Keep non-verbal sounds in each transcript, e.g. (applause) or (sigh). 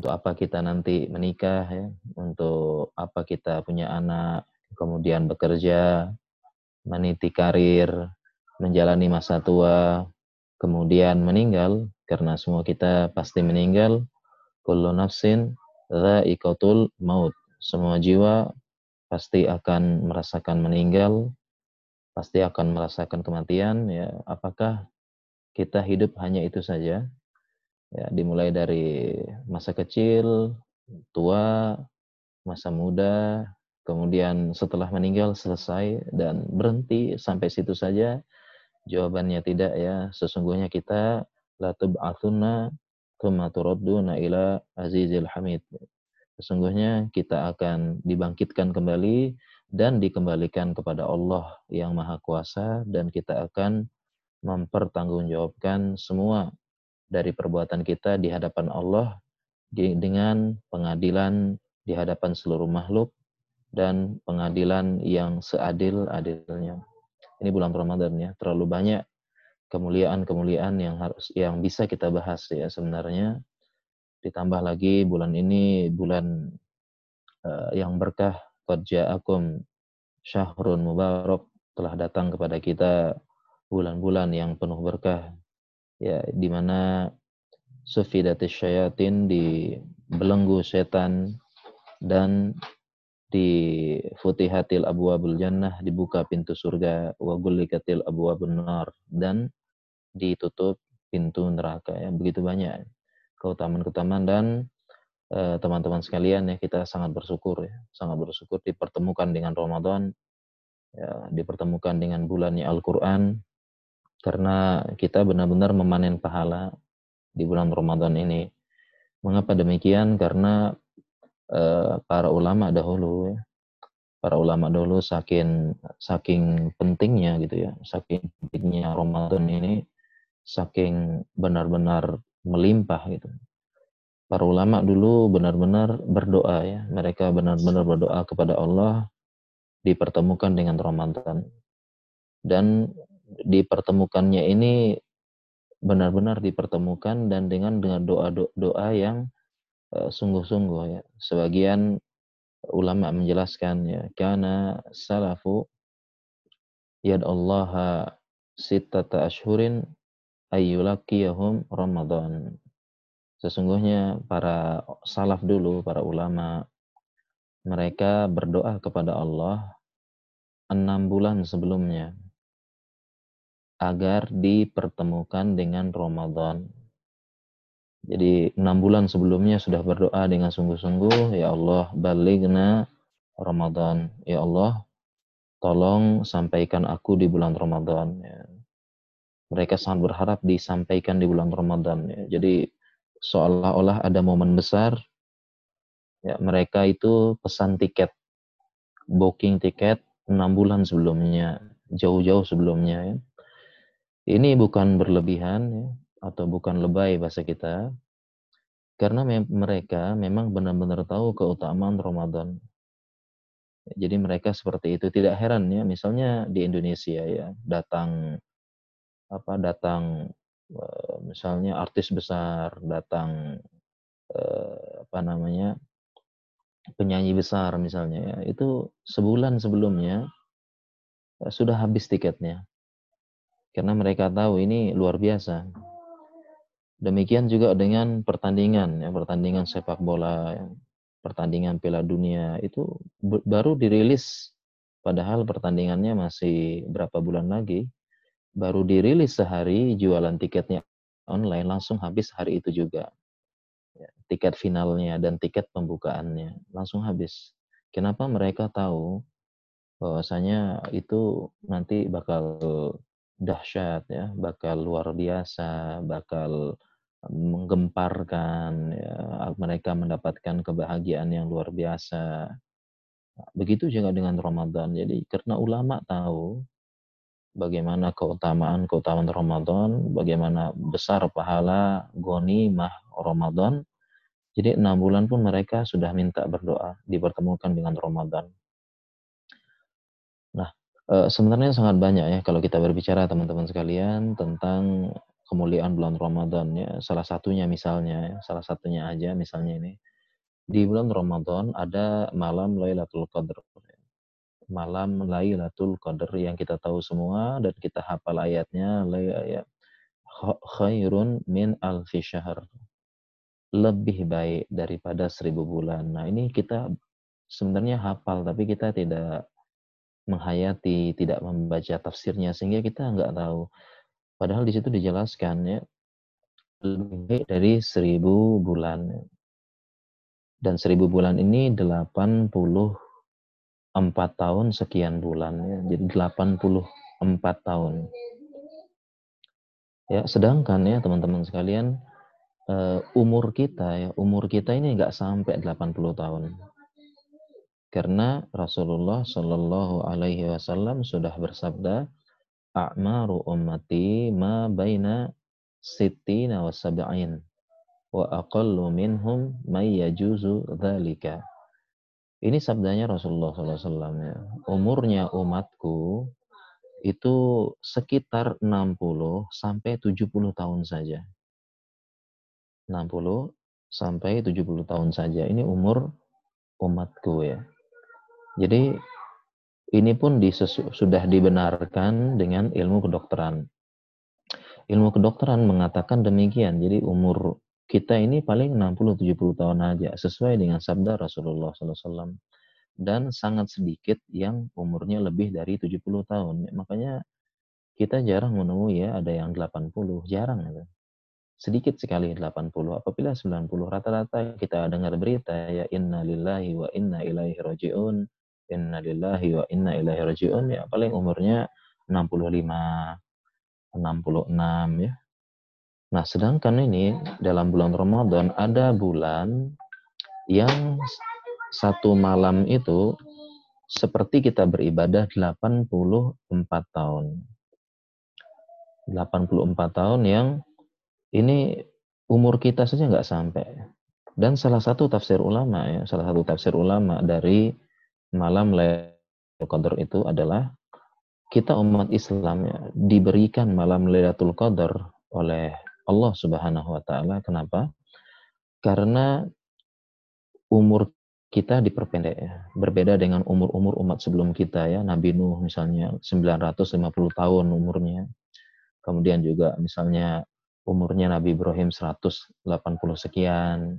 untuk apa kita nanti menikah ya, untuk apa kita punya anak, kemudian bekerja, meniti karir, menjalani masa tua, kemudian meninggal karena semua kita pasti meninggal. Kullu nafsin dha'iqatul maut. Semua jiwa pasti akan merasakan meninggal, pasti akan merasakan kematian ya. Apakah kita hidup hanya itu saja? Ya, dimulai dari masa kecil, tua, masa muda, kemudian setelah meninggal selesai dan berhenti sampai situ saja. Jawabannya tidak ya. Sesungguhnya kita la tub'atsuna tsumma turadduna ila azizil hamid. Sesungguhnya kita akan dibangkitkan kembali dan dikembalikan kepada Allah yang Maha Kuasa dan kita akan mempertanggungjawabkan semua dari perbuatan kita di hadapan Allah dengan pengadilan di hadapan seluruh makhluk dan pengadilan yang seadil-adilnya. Ini bulan Ramadan ya, terlalu banyak kemuliaan-kemuliaan yang harus yang bisa kita bahas ya sebenarnya. Ditambah lagi bulan ini bulan uh, yang berkah qad ja'akum syahrun mubarak telah datang kepada kita bulan-bulan yang penuh berkah ya di mana sufidatis syayatin di belenggu setan dan di futihatil abwabul jannah dibuka pintu surga wa gulikatil abwabun nar dan ditutup pintu neraka ya. Begitu banyak keutamaan-keutamaan dan eh, teman-teman uh, sekalian ya kita sangat bersyukur ya. Sangat bersyukur dipertemukan dengan Ramadan ya dipertemukan dengan bulannya Al-Qur'an karena kita benar-benar memanen pahala di bulan Ramadan ini. Mengapa demikian? Karena uh, para ulama dahulu, para ulama dahulu saking saking pentingnya gitu ya, saking pentingnya Ramadan ini, saking benar-benar melimpah gitu. Para ulama dulu benar-benar berdoa ya, mereka benar-benar berdoa kepada Allah dipertemukan dengan Ramadan. Dan dipertemukannya ini benar-benar dipertemukan dan dengan dengan doa-doa yang uh, sungguh-sungguh ya. Sebagian ulama menjelaskan ya, karena salafu yad Allah sittata ashhurin ayyulakiyahum Ramadan. Sesungguhnya para salaf dulu, para ulama, mereka berdoa kepada Allah enam bulan sebelumnya agar dipertemukan dengan Ramadan. Jadi enam bulan sebelumnya sudah berdoa dengan sungguh-sungguh, ya Allah baligna Ramadan. Ya Allah, tolong sampaikan aku di bulan Ramadan. Ya. Mereka sangat berharap disampaikan di bulan Ramadan. Ya. Jadi seolah-olah ada momen besar, ya mereka itu pesan tiket, booking tiket enam bulan sebelumnya, jauh-jauh sebelumnya. Ya ini bukan berlebihan ya, atau bukan lebay bahasa kita, karena me mereka memang benar-benar tahu keutamaan Ramadan. Jadi mereka seperti itu tidak heran ya, misalnya di Indonesia ya datang apa datang eh, misalnya artis besar datang eh, apa namanya penyanyi besar misalnya ya itu sebulan sebelumnya eh, sudah habis tiketnya karena mereka tahu ini luar biasa. Demikian juga dengan pertandingan, ya, pertandingan sepak bola, ya, pertandingan Piala Dunia itu baru dirilis, padahal pertandingannya masih berapa bulan lagi, baru dirilis sehari jualan tiketnya online langsung habis hari itu juga. Ya, tiket finalnya dan tiket pembukaannya langsung habis. Kenapa mereka tahu bahwasanya itu nanti bakal dahsyat ya, bakal luar biasa, bakal menggemparkan ya, mereka mendapatkan kebahagiaan yang luar biasa. Begitu juga dengan Ramadan. Jadi karena ulama tahu bagaimana keutamaan-keutamaan Ramadan, bagaimana besar pahala goni mah Ramadan. Jadi enam bulan pun mereka sudah minta berdoa dipertemukan dengan Ramadan. Nah, sebenarnya sangat banyak ya kalau kita berbicara teman-teman sekalian tentang kemuliaan bulan Ramadan ya. Salah satunya misalnya, ya, salah satunya aja misalnya ini. Di bulan Ramadan ada malam Lailatul Qadar. Malam Lailatul Qadar yang kita tahu semua dan kita hafal ayatnya ya, khairun min alfi syahr. Lebih baik daripada seribu bulan. Nah ini kita sebenarnya hafal tapi kita tidak menghayati, tidak membaca tafsirnya sehingga kita nggak tahu. Padahal di situ dijelaskan ya lebih dari seribu bulan. Dan seribu bulan ini 84 tahun sekian bulan ya. Jadi 84 tahun. Ya, sedangkan ya teman-teman sekalian uh, umur kita ya, umur kita ini nggak sampai 80 tahun. Karena Rasulullah Shallallahu alaihi wasallam sudah bersabda, "A'maru ummati ma baina sittina wa sab'in." wa aqallu minhum may yajuzu. Ini sabdanya Rasulullah SAW ya. Umurnya umatku itu sekitar 60 sampai 70 tahun saja. 60 sampai 70 tahun saja. Ini umur umatku ya. Jadi ini pun disesu, sudah dibenarkan dengan ilmu kedokteran. Ilmu kedokteran mengatakan demikian. Jadi umur kita ini paling 60-70 tahun aja sesuai dengan sabda Rasulullah SAW dan sangat sedikit yang umurnya lebih dari 70 tahun. Makanya kita jarang menemui ya ada yang 80 jarang ya sedikit sekali 80 apabila 90 rata-rata kita dengar berita ya inna lillahi wa inna ilaihi rajiun inna lillahi wa inna ilaihi rajiun ya paling umurnya 65 66 ya Nah, sedangkan ini dalam bulan Ramadan ada bulan yang satu malam itu seperti kita beribadah 84 tahun. 84 tahun yang ini umur kita saja nggak sampai. Dan salah satu tafsir ulama ya, salah satu tafsir ulama dari malam Lailatul Qadar itu adalah kita umat Islam ya, diberikan malam Lailatul Qadar oleh Allah Subhanahu wa taala. Kenapa? Karena umur kita diperpendek ya. Berbeda dengan umur-umur umat sebelum kita ya. Nabi Nuh misalnya 950 tahun umurnya. Kemudian juga misalnya umurnya Nabi Ibrahim 180 sekian.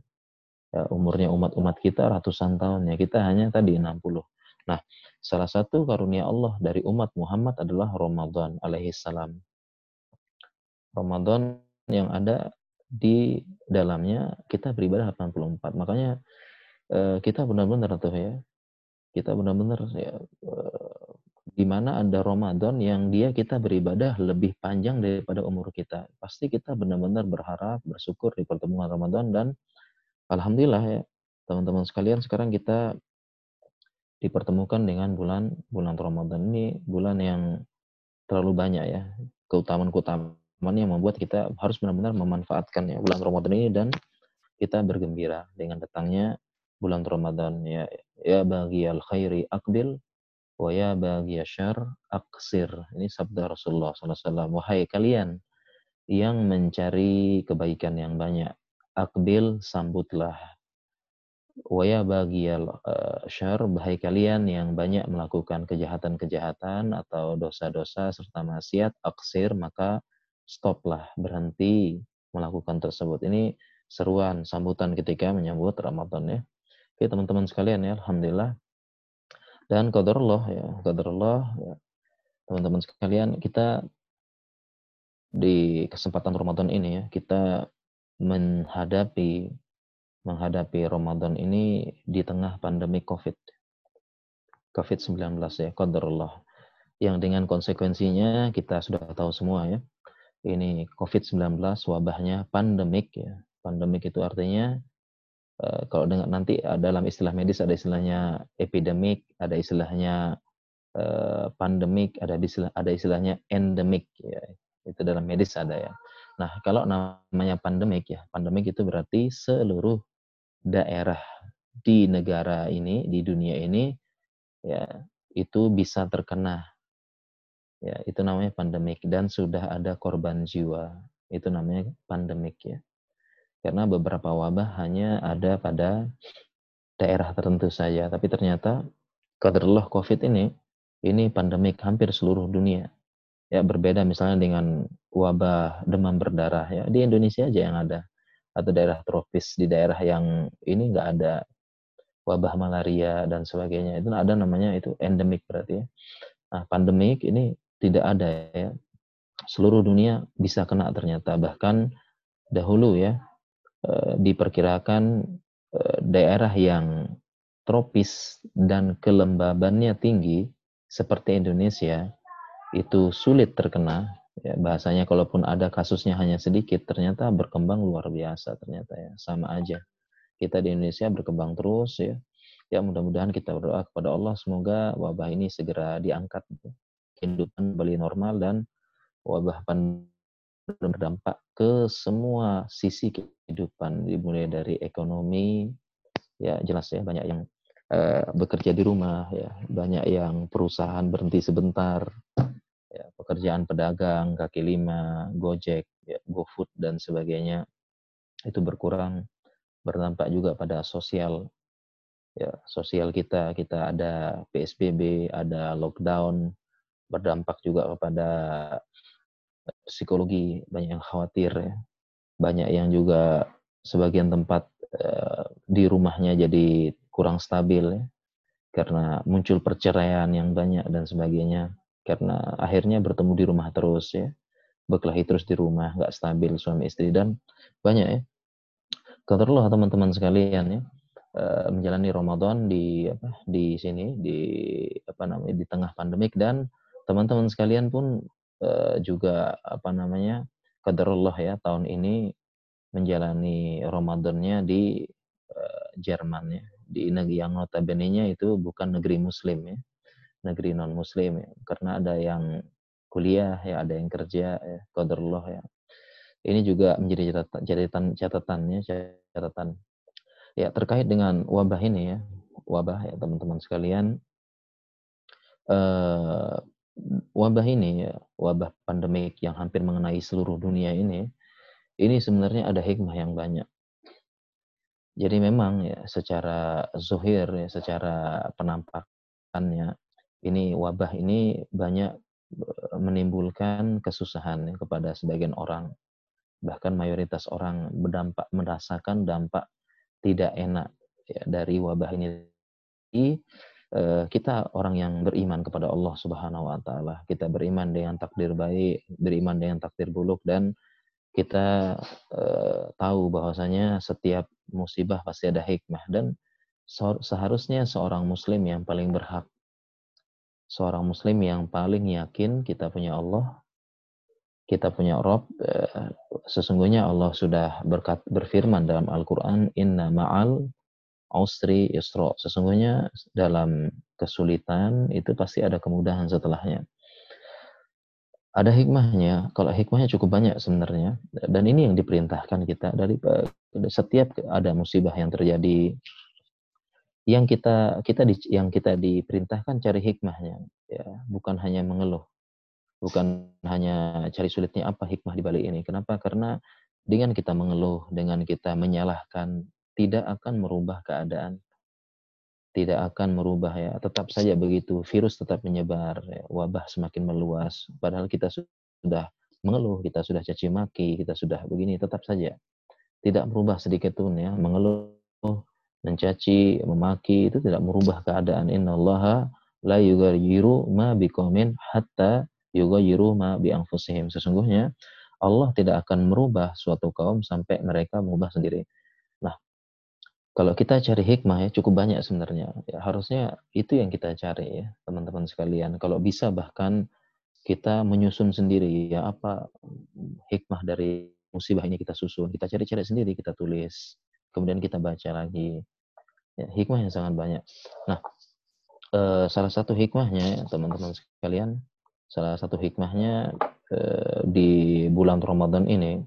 Ya, umurnya umat-umat kita ratusan tahun ya. Kita hanya tadi 60. Nah, salah satu karunia Allah dari umat Muhammad adalah Ramadan alaihi salam. Ramadan yang ada di dalamnya kita beribadah 84. Makanya uh, kita benar-benar tuh ya, kita benar-benar ya, uh, di mana ada Ramadan yang dia kita beribadah lebih panjang daripada umur kita. Pasti kita benar-benar berharap, bersyukur di pertemuan Ramadan dan alhamdulillah ya, teman-teman sekalian sekarang kita dipertemukan dengan bulan bulan Ramadan ini bulan yang terlalu banyak ya keutamaan-keutamaan yang membuat kita harus benar-benar memanfaatkan ya bulan Ramadan ini dan kita bergembira dengan datangnya bulan Ramadan ya. Ya bagi al khairi akbil wa ya bagi syar aksir. Ini sabda Rasulullah SAW wahai kalian yang mencari kebaikan yang banyak akbil sambutlah Waya bagi uh, syar bahai kalian yang banyak melakukan kejahatan-kejahatan atau dosa-dosa serta maksiat aksir maka stoplah, berhenti melakukan tersebut. Ini seruan, sambutan ketika menyambut Ramadan ya. Oke teman-teman sekalian ya, Alhamdulillah. Dan qadarullah ya, qadarullah ya. Teman-teman sekalian, kita di kesempatan Ramadan ini ya, kita menghadapi menghadapi Ramadan ini di tengah pandemi Covid. Covid-19 ya, qadarullah. Yang dengan konsekuensinya kita sudah tahu semua ya ini COVID-19 wabahnya pandemik ya. Pandemik itu artinya uh, kalau dengan nanti dalam istilah medis ada istilahnya epidemik, ada istilahnya uh, pandemik, ada istilah ada istilahnya endemik ya. Itu dalam medis ada ya. Nah, kalau namanya pandemik ya, pandemik itu berarti seluruh daerah di negara ini, di dunia ini ya itu bisa terkena Ya, itu namanya pandemik dan sudah ada korban jiwa. Itu namanya pandemik ya. Karena beberapa wabah hanya ada pada daerah tertentu saja, tapi ternyata kaderullah COVID ini ini pandemik hampir seluruh dunia. Ya berbeda misalnya dengan wabah demam berdarah ya di Indonesia aja yang ada atau daerah tropis di daerah yang ini nggak ada wabah malaria dan sebagainya itu ada namanya itu endemik berarti ya. Nah, pandemik ini tidak ada ya. Seluruh dunia bisa kena ternyata bahkan dahulu ya eh, diperkirakan eh, daerah yang tropis dan kelembabannya tinggi seperti Indonesia itu sulit terkena ya bahasanya kalaupun ada kasusnya hanya sedikit ternyata berkembang luar biasa ternyata ya sama aja kita di Indonesia berkembang terus ya. Ya mudah-mudahan kita berdoa kepada Allah semoga wabah ini segera diangkat gitu. kehidupan kembali normal dan wabah pandemi berdampak ke semua sisi kehidupan dimulai dari ekonomi ya jelas ya banyak yang uh, bekerja di rumah ya. Banyak yang perusahaan berhenti sebentar ya. Pekerjaan pedagang kaki lima gojek ya, GoFood dan sebagainya. Itu berkurang berdampak juga pada sosial ya. Sosial kita kita ada PSBB ada lockdown berdampak juga kepada psikologi banyak yang khawatir ya. Banyak yang juga sebagian tempat eh, di rumahnya jadi kurang stabil ya karena muncul perceraian yang banyak dan sebagainya karena akhirnya bertemu di rumah terus ya berkelahi terus di rumah nggak stabil suami istri dan banyak ya. Qadarullah teman-teman sekalian ya eh, menjalani Ramadan di apa di sini di apa namanya di tengah pandemik dan teman-teman sekalian pun uh, juga apa namanya Qadarullah ya tahun ini menjalani Ramadannya di uh, Jerman ya di negeri yang notabene-nya itu bukan negeri muslim ya negeri non muslim ya. Karena ada yang kuliah ya ada yang kerja ya Qadarullah ya. Ini juga menjadi catatan catatan catatannya catatan. Ya terkait dengan wabah ini ya wabah ya teman-teman sekalian. Uh, wabah ini ya wabah pandemik yang hampir mengenai seluruh dunia ini ini sebenarnya ada hikmah yang banyak jadi memang ya secara zuhir ya secara penampakannya ini wabah ini banyak menimbulkan kesusahan ya, kepada sebagian orang bahkan mayoritas orang berdampak merasakan dampak tidak enak ya, dari wabah ini. Kita orang yang beriman kepada Allah Subhanahu wa taala. Kita beriman dengan takdir baik, beriman dengan takdir buruk dan kita uh, tahu bahwasanya setiap musibah pasti ada hikmah dan seharusnya seorang muslim yang paling berhak seorang muslim yang paling yakin kita punya Allah kita punya Rob, eh, sesungguhnya Allah sudah berkat, berfirman dalam Al-Quran, Inna ma'al ausri yusro. Sesungguhnya dalam kesulitan itu pasti ada kemudahan setelahnya. Ada hikmahnya, kalau hikmahnya cukup banyak sebenarnya, dan ini yang diperintahkan kita dari setiap ada musibah yang terjadi, yang kita kita di, yang kita diperintahkan cari hikmahnya, ya bukan hanya mengeluh bukan hanya cari sulitnya apa hikmah di balik ini. Kenapa? Karena dengan kita mengeluh, dengan kita menyalahkan, tidak akan merubah keadaan. Tidak akan merubah ya. Tetap saja begitu. Virus tetap menyebar, ya. wabah semakin meluas. Padahal kita sudah mengeluh, kita sudah caci maki, kita sudah begini, tetap saja. Tidak merubah sedikit pun ya. Mengeluh, mencaci, memaki, itu tidak merubah keadaan. Inna Allah la yugayiru ma bikomin hatta yughayyiru ma bi anfusihim. Sesungguhnya Allah tidak akan merubah suatu kaum sampai mereka mengubah sendiri. Kalau kita cari hikmah ya cukup banyak sebenarnya. Ya, harusnya itu yang kita cari ya, teman-teman sekalian. Kalau bisa bahkan kita menyusun sendiri ya apa hikmah dari musibah ini kita susun, kita cari-cari sendiri, kita tulis, kemudian kita baca lagi. Ya, hikmah yang sangat banyak. Nah, eh, salah satu hikmahnya teman-teman sekalian Salah satu hikmahnya eh, di bulan Ramadan ini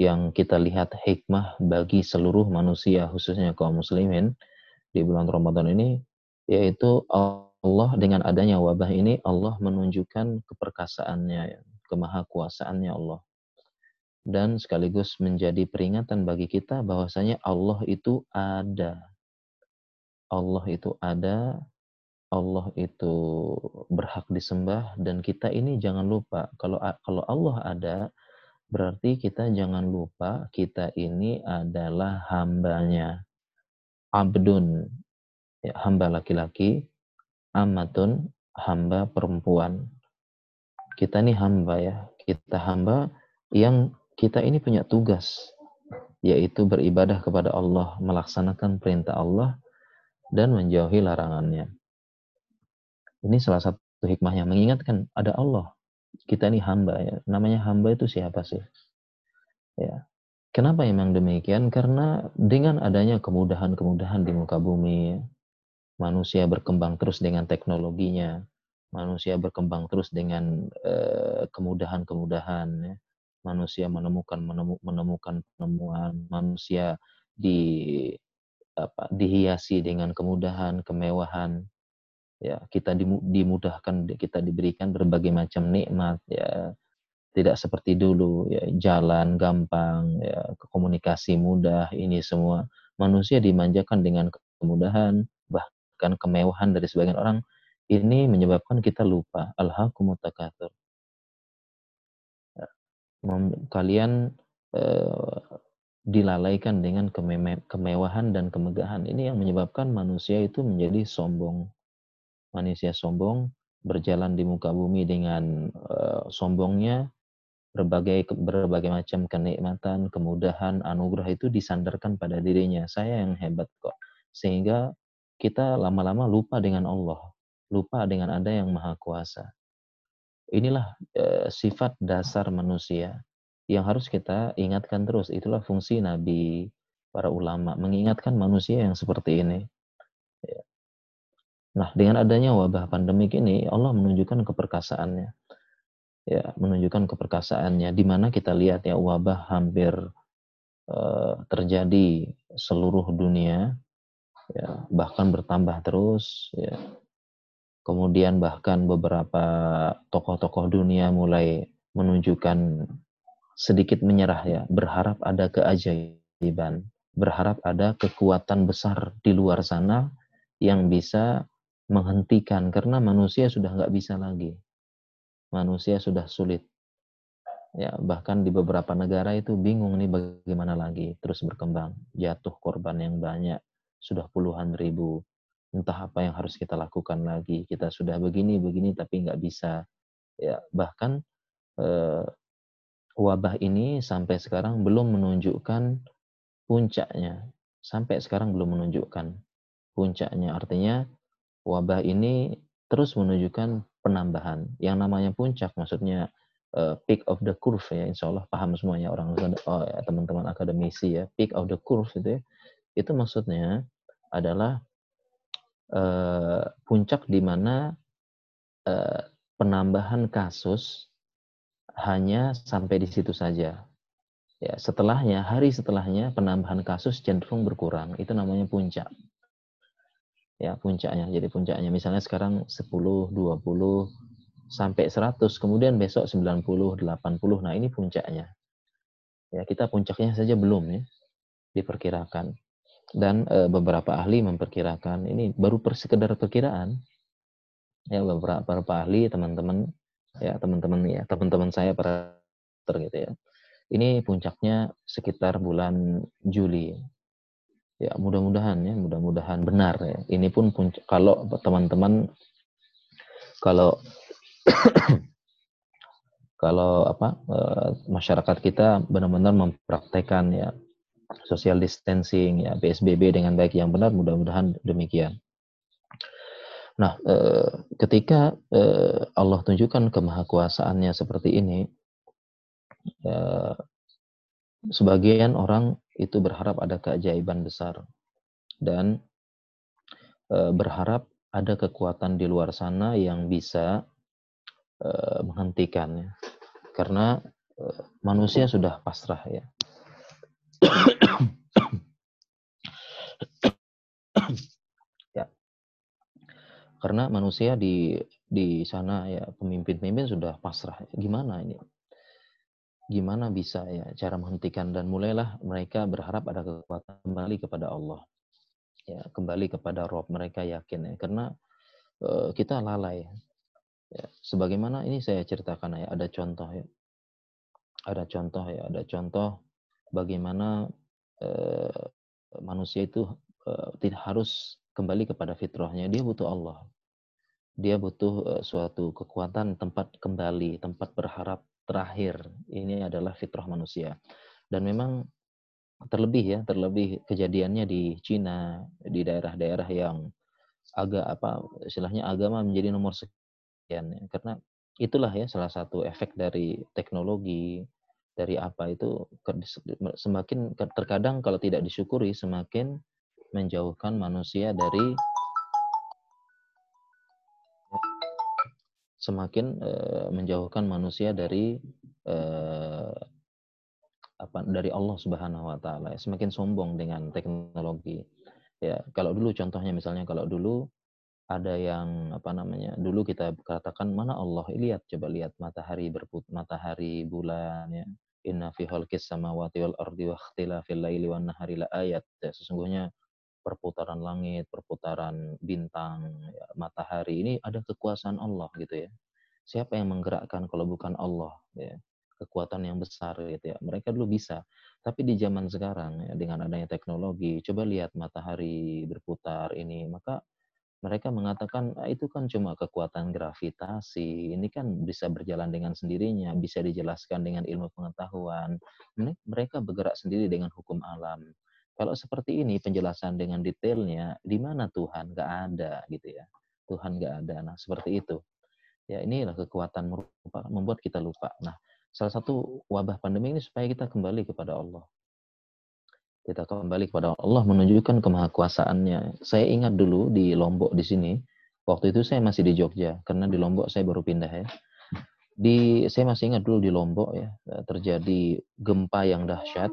yang kita lihat hikmah bagi seluruh manusia khususnya kaum muslimin di bulan Ramadan ini yaitu Allah dengan adanya wabah ini Allah menunjukkan keperkasaannya kemahakuasaannya Allah dan sekaligus menjadi peringatan bagi kita bahwasanya Allah itu ada. Allah itu ada, Allah itu berhak disembah dan kita ini jangan lupa kalau kalau Allah ada berarti kita jangan lupa kita ini adalah hambanya. Abdun ya, hamba laki-laki, amatun hamba perempuan. Kita ini hamba ya, kita hamba yang kita ini punya tugas, yaitu beribadah kepada Allah, melaksanakan perintah Allah, dan menjauhi larangannya. Ini salah satu hikmahnya, mengingatkan ada Allah. Kita ini hamba ya. Namanya hamba itu siapa sih? Ya. Kenapa memang demikian? Karena dengan adanya kemudahan-kemudahan di muka bumi, manusia berkembang terus dengan teknologinya, manusia berkembang terus dengan uh, kemudahan-kemudahan, ya manusia menemukan menemukan penemuan manusia di apa dihiasi dengan kemudahan kemewahan ya kita dimudahkan kita diberikan berbagai macam nikmat ya. Tidak seperti dulu ya jalan gampang ya komunikasi mudah ini semua. Manusia dimanjakan dengan kemudahan bahkan kemewahan dari sebagian orang. Ini menyebabkan kita lupa. Alhaqumut takatsur. Kalian uh, dilalaikan dengan keme kemewahan dan kemegahan. Ini yang menyebabkan manusia itu menjadi sombong. Manusia sombong berjalan di muka bumi dengan uh, sombongnya berbagai berbagai macam kenikmatan, kemudahan, anugerah itu disandarkan pada dirinya. Saya yang hebat kok. Sehingga kita lama-lama lupa dengan Allah, lupa dengan ada yang maha kuasa. Inilah e, sifat dasar manusia yang harus kita ingatkan terus. Itulah fungsi Nabi, para ulama, mengingatkan manusia yang seperti ini. Nah, dengan adanya wabah pandemik ini, Allah menunjukkan keperkasaannya. Ya, menunjukkan keperkasaannya. Di mana kita lihat ya wabah hampir uh, terjadi seluruh dunia, ya, bahkan bertambah terus. Ya Kemudian bahkan beberapa tokoh-tokoh dunia mulai menunjukkan sedikit menyerah ya, berharap ada keajaiban, berharap ada kekuatan besar di luar sana yang bisa menghentikan karena manusia sudah nggak bisa lagi. Manusia sudah sulit. Ya, bahkan di beberapa negara itu bingung nih bagaimana lagi terus berkembang, jatuh korban yang banyak, sudah puluhan ribu, entah apa yang harus kita lakukan lagi. Kita sudah begini begini tapi nggak bisa. Ya bahkan eh, wabah ini sampai sekarang belum menunjukkan puncaknya. Sampai sekarang belum menunjukkan puncaknya. Artinya wabah ini terus menunjukkan penambahan. Yang namanya puncak maksudnya uh, peak of the curve ya. Insya Allah paham semuanya orang oh, ya, teman-teman akademisi ya. Peak of the curve itu ya. Itu maksudnya adalah uh, puncak di mana uh, penambahan kasus hanya sampai di situ saja. Ya, setelahnya, hari setelahnya penambahan kasus cenderung berkurang. Itu namanya puncak. Ya, puncaknya. Jadi puncaknya misalnya sekarang 10, 20 sampai 100, kemudian besok 90, 80. Nah, ini puncaknya. Ya, kita puncaknya saja belum ya diperkirakan dan e, beberapa ahli memperkirakan ini baru sekedar perkiraan ya beberapa, beberapa ahli teman-teman ya teman-teman ya teman-teman saya para gitu ya ini puncaknya sekitar bulan Juli ya mudah-mudahan ya mudah-mudahan benar ya ini pun puncak kalau teman-teman kalau (clears throat) kalau apa e, masyarakat kita benar-benar mempraktekkan ya social distancing, ya PSBB dengan baik yang benar, mudah-mudahan demikian. Nah, eh, ketika eh, Allah tunjukkan kemahakuasaannya seperti ini, eh, sebagian orang itu berharap ada keajaiban besar dan eh, berharap ada kekuatan di luar sana yang bisa eh, menghentikannya, karena eh, manusia sudah pasrah ya ya. Karena manusia di di sana ya pemimpin-pemimpin sudah pasrah. Gimana ini? Gimana bisa ya cara menghentikan dan mulailah mereka berharap ada kekuatan kembali kepada Allah. Ya kembali kepada Rob mereka yakin ya. Karena uh, kita lalai ya. Sebagaimana ini saya ceritakan ya ada contoh ya. Ada contoh ya ada contoh bagaimana uh, manusia itu uh, tidak harus kembali kepada fitrahnya. Dia butuh Allah. Dia butuh uh, suatu kekuatan tempat kembali tempat berharap terakhir ini adalah fitrah manusia. Dan memang terlebih ya, terlebih kejadiannya di Cina, di daerah-daerah yang agak apa istilahnya agama menjadi nomor sekian ya. Karena itulah ya salah satu efek dari teknologi dari apa itu semakin terkadang kalau tidak disyukuri semakin menjauhkan manusia dari semakin uh, menjauhkan manusia dari uh, apa dari Allah Subhanahu wa taala. Semakin sombong dengan teknologi. Ya, kalau dulu contohnya misalnya kalau dulu ada yang apa namanya? Dulu kita katakan mana Allah? Lihat coba lihat matahari berput matahari, bulan ya. Inna fi khalqis samawati wal ardi wa ikhtilafil laili wan nahari la ayat. Ya, sesungguhnya perputaran langit, perputaran bintang, ya, matahari ini ada kekuasaan Allah gitu ya. Siapa yang menggerakkan kalau bukan Allah ya? Kekuatan yang besar gitu ya. Mereka dulu bisa, tapi di zaman sekarang ya, dengan adanya teknologi, coba lihat matahari berputar ini, maka mereka mengatakan ah, itu kan cuma kekuatan gravitasi, ini kan bisa berjalan dengan sendirinya, bisa dijelaskan dengan ilmu pengetahuan. Mereka bergerak sendiri dengan hukum alam. Kalau seperti ini penjelasan dengan detailnya, di mana Tuhan? Gak ada gitu ya. Tuhan gak ada. Nah seperti itu. Ya inilah kekuatan membuat kita lupa. Nah salah satu wabah pandemi ini supaya kita kembali kepada Allah. Kita kembali kepada Allah menunjukkan kemahakuasaannya. Saya ingat dulu di Lombok di sini, waktu itu saya masih di Jogja karena di Lombok saya baru pindah ya. Di saya masih ingat dulu di Lombok ya terjadi gempa yang dahsyat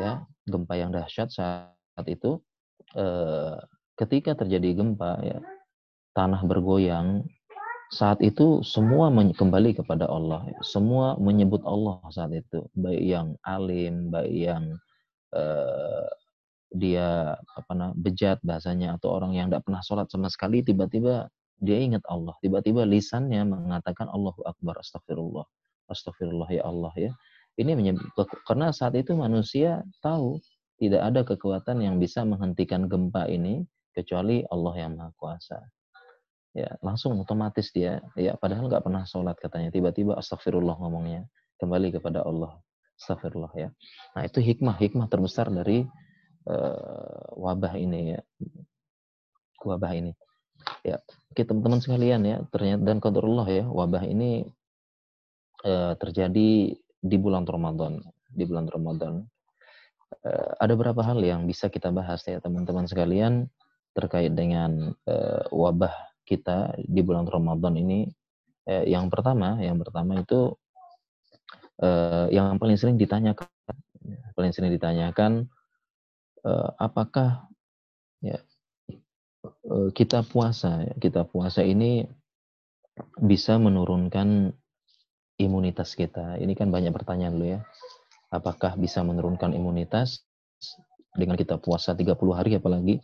ya gempa yang dahsyat saat itu eh, ketika terjadi gempa ya tanah bergoyang saat itu semua kembali kepada Allah semua menyebut Allah saat itu baik yang alim baik yang eh, dia apa nah bejat bahasanya atau orang yang tidak pernah sholat sama sekali tiba-tiba dia ingat Allah. Tiba-tiba lisannya mengatakan Allahu Akbar astagfirullah astagfirullah ya Allah ya ini karena saat itu manusia tahu tidak ada kekuatan yang bisa menghentikan gempa ini kecuali Allah yang Maha Kuasa. Ya, langsung otomatis dia ya padahal nggak pernah sholat katanya tiba-tiba astagfirullah ngomongnya kembali kepada Allah astagfirullah ya. Nah, itu hikmah hikmah terbesar dari uh, wabah ini ya. Wabah ini. Ya, kita teman-teman sekalian ya, ternyata dan qadarullah ya, wabah ini uh, terjadi di bulan Ramadan. Di bulan Ramadan uh, ada beberapa hal yang bisa kita bahas ya teman-teman sekalian terkait dengan uh, wabah kita di bulan Ramadan ini. Uh, yang pertama, yang pertama itu yang paling sering ditanyakan, paling sering ditanyakan apakah ya kita puasa, ya, kita puasa ini bisa menurunkan imunitas kita. Ini kan banyak pertanyaan dulu ya. Apakah bisa menurunkan imunitas dengan kita puasa 30 hari apalagi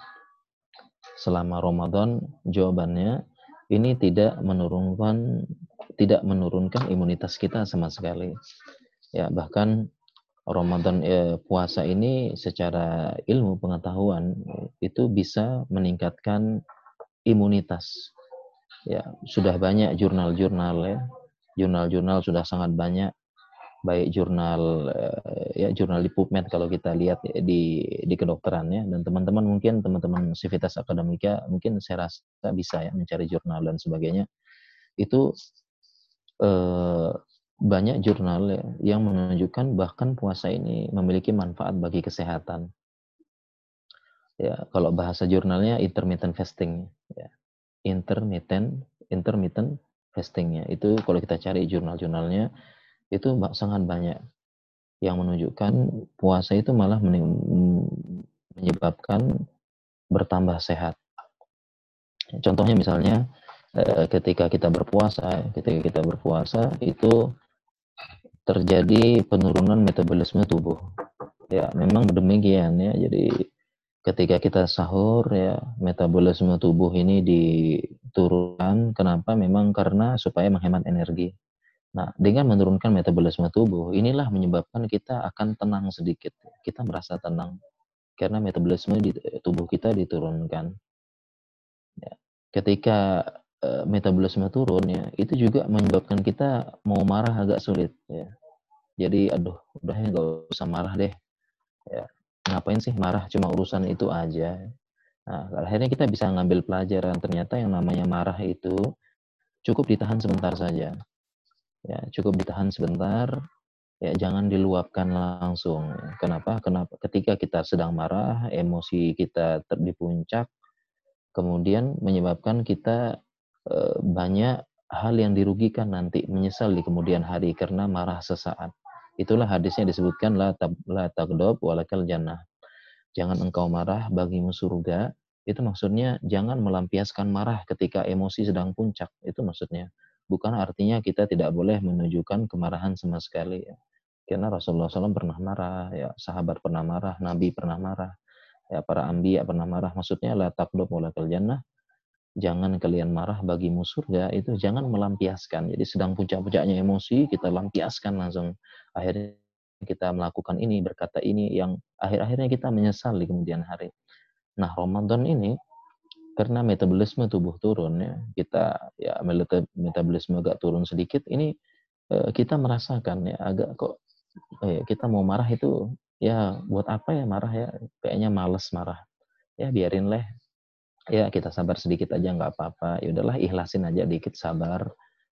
selama Ramadan? Jawabannya ini tidak menurunkan tidak menurunkan imunitas kita sama sekali. Ya, bahkan Ramadan eh, puasa ini secara ilmu pengetahuan itu bisa meningkatkan imunitas. Ya, sudah banyak jurnal-jurnal ya jurnal-jurnal sudah sangat banyak baik jurnal eh, ya jurnal di PubMed kalau kita lihat di di kedokteran ya. Dan teman-teman mungkin teman-teman Civitas Akademika mungkin saya rasa bisa ya mencari jurnal dan sebagainya. Itu eh, banyak jurnal ya, yang menunjukkan bahkan puasa ini memiliki manfaat bagi kesehatan. Ya kalau bahasa jurnalnya intermittent fasting ya. Intermittent intermittent fastingnya itu kalau kita cari jurnal-jurnalnya itu sangat banyak yang menunjukkan puasa itu malah menyebabkan bertambah sehat. Contohnya misalnya eh, ketika kita berpuasa, ketika kita berpuasa itu terjadi penurunan metabolisme tubuh. Ya, memang demikian ya. Jadi ketika kita sahur ya metabolisme tubuh ini diturunkan. Kenapa? Memang karena supaya menghemat energi. Nah, dengan menurunkan metabolisme tubuh, inilah menyebabkan kita akan tenang sedikit. Kita merasa tenang karena metabolisme di tubuh kita diturunkan. Ya. Ketika uh, metabolisme turun ya, itu juga menyebabkan kita mau marah agak sulit ya. Jadi aduh, udah ya nggak usah marah deh. Ya, ngapain sih marah cuma urusan itu aja. Nah, akhirnya kita bisa ngambil pelajaran ternyata yang namanya marah itu cukup ditahan sebentar saja. Ya, cukup ditahan sebentar. Ya, jangan diluapkan langsung. Kenapa? Kenapa? Ketika kita sedang marah, emosi kita di puncak, kemudian menyebabkan kita e, banyak hal yang dirugikan nanti, menyesal di kemudian hari karena marah sesaat. Itulah hadisnya disebutkan la, tab, la tagdob walakal jannah. Jangan engkau marah bagimu surga. Itu maksudnya jangan melampiaskan marah ketika emosi sedang puncak. Itu maksudnya. Bukan artinya kita tidak boleh menunjukkan kemarahan sama sekali. Ya. Karena Rasulullah SAW pernah marah, ya sahabat pernah marah, Nabi pernah marah, ya para ambiya pernah marah. Maksudnya la taqdub walakal jannah jangan kalian marah bagimu surga itu jangan melampiaskan. Jadi sedang puncak-puncaknya emosi kita lampiaskan langsung. Akhirnya kita melakukan ini, berkata ini yang akhir-akhirnya kita menyesal di kemudian hari. Nah, Ramadan ini karena metabolisme tubuh turun ya, kita ya metabolisme agak turun sedikit, ini eh, kita merasakan ya agak kok eh, kita mau marah itu ya buat apa ya marah ya kayaknya males marah ya biarin lah ya kita sabar sedikit aja nggak apa-apa. Ya udahlah ikhlasin aja dikit sabar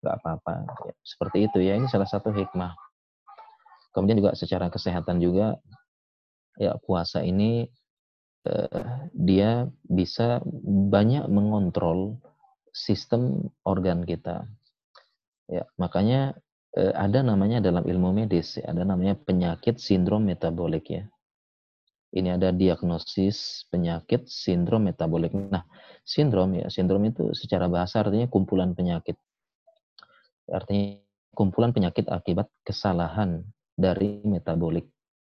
nggak apa-apa. Ya, seperti itu ya ini salah satu hikmah. Kemudian juga secara kesehatan juga ya puasa ini eh, dia bisa banyak mengontrol sistem organ kita. Ya makanya eh, ada namanya dalam ilmu medis ya, ada namanya penyakit sindrom metabolik ya ini ada diagnosis penyakit sindrom metabolik. Nah, sindrom ya, sindrom itu secara bahasa artinya kumpulan penyakit. Artinya kumpulan penyakit akibat kesalahan dari metabolik.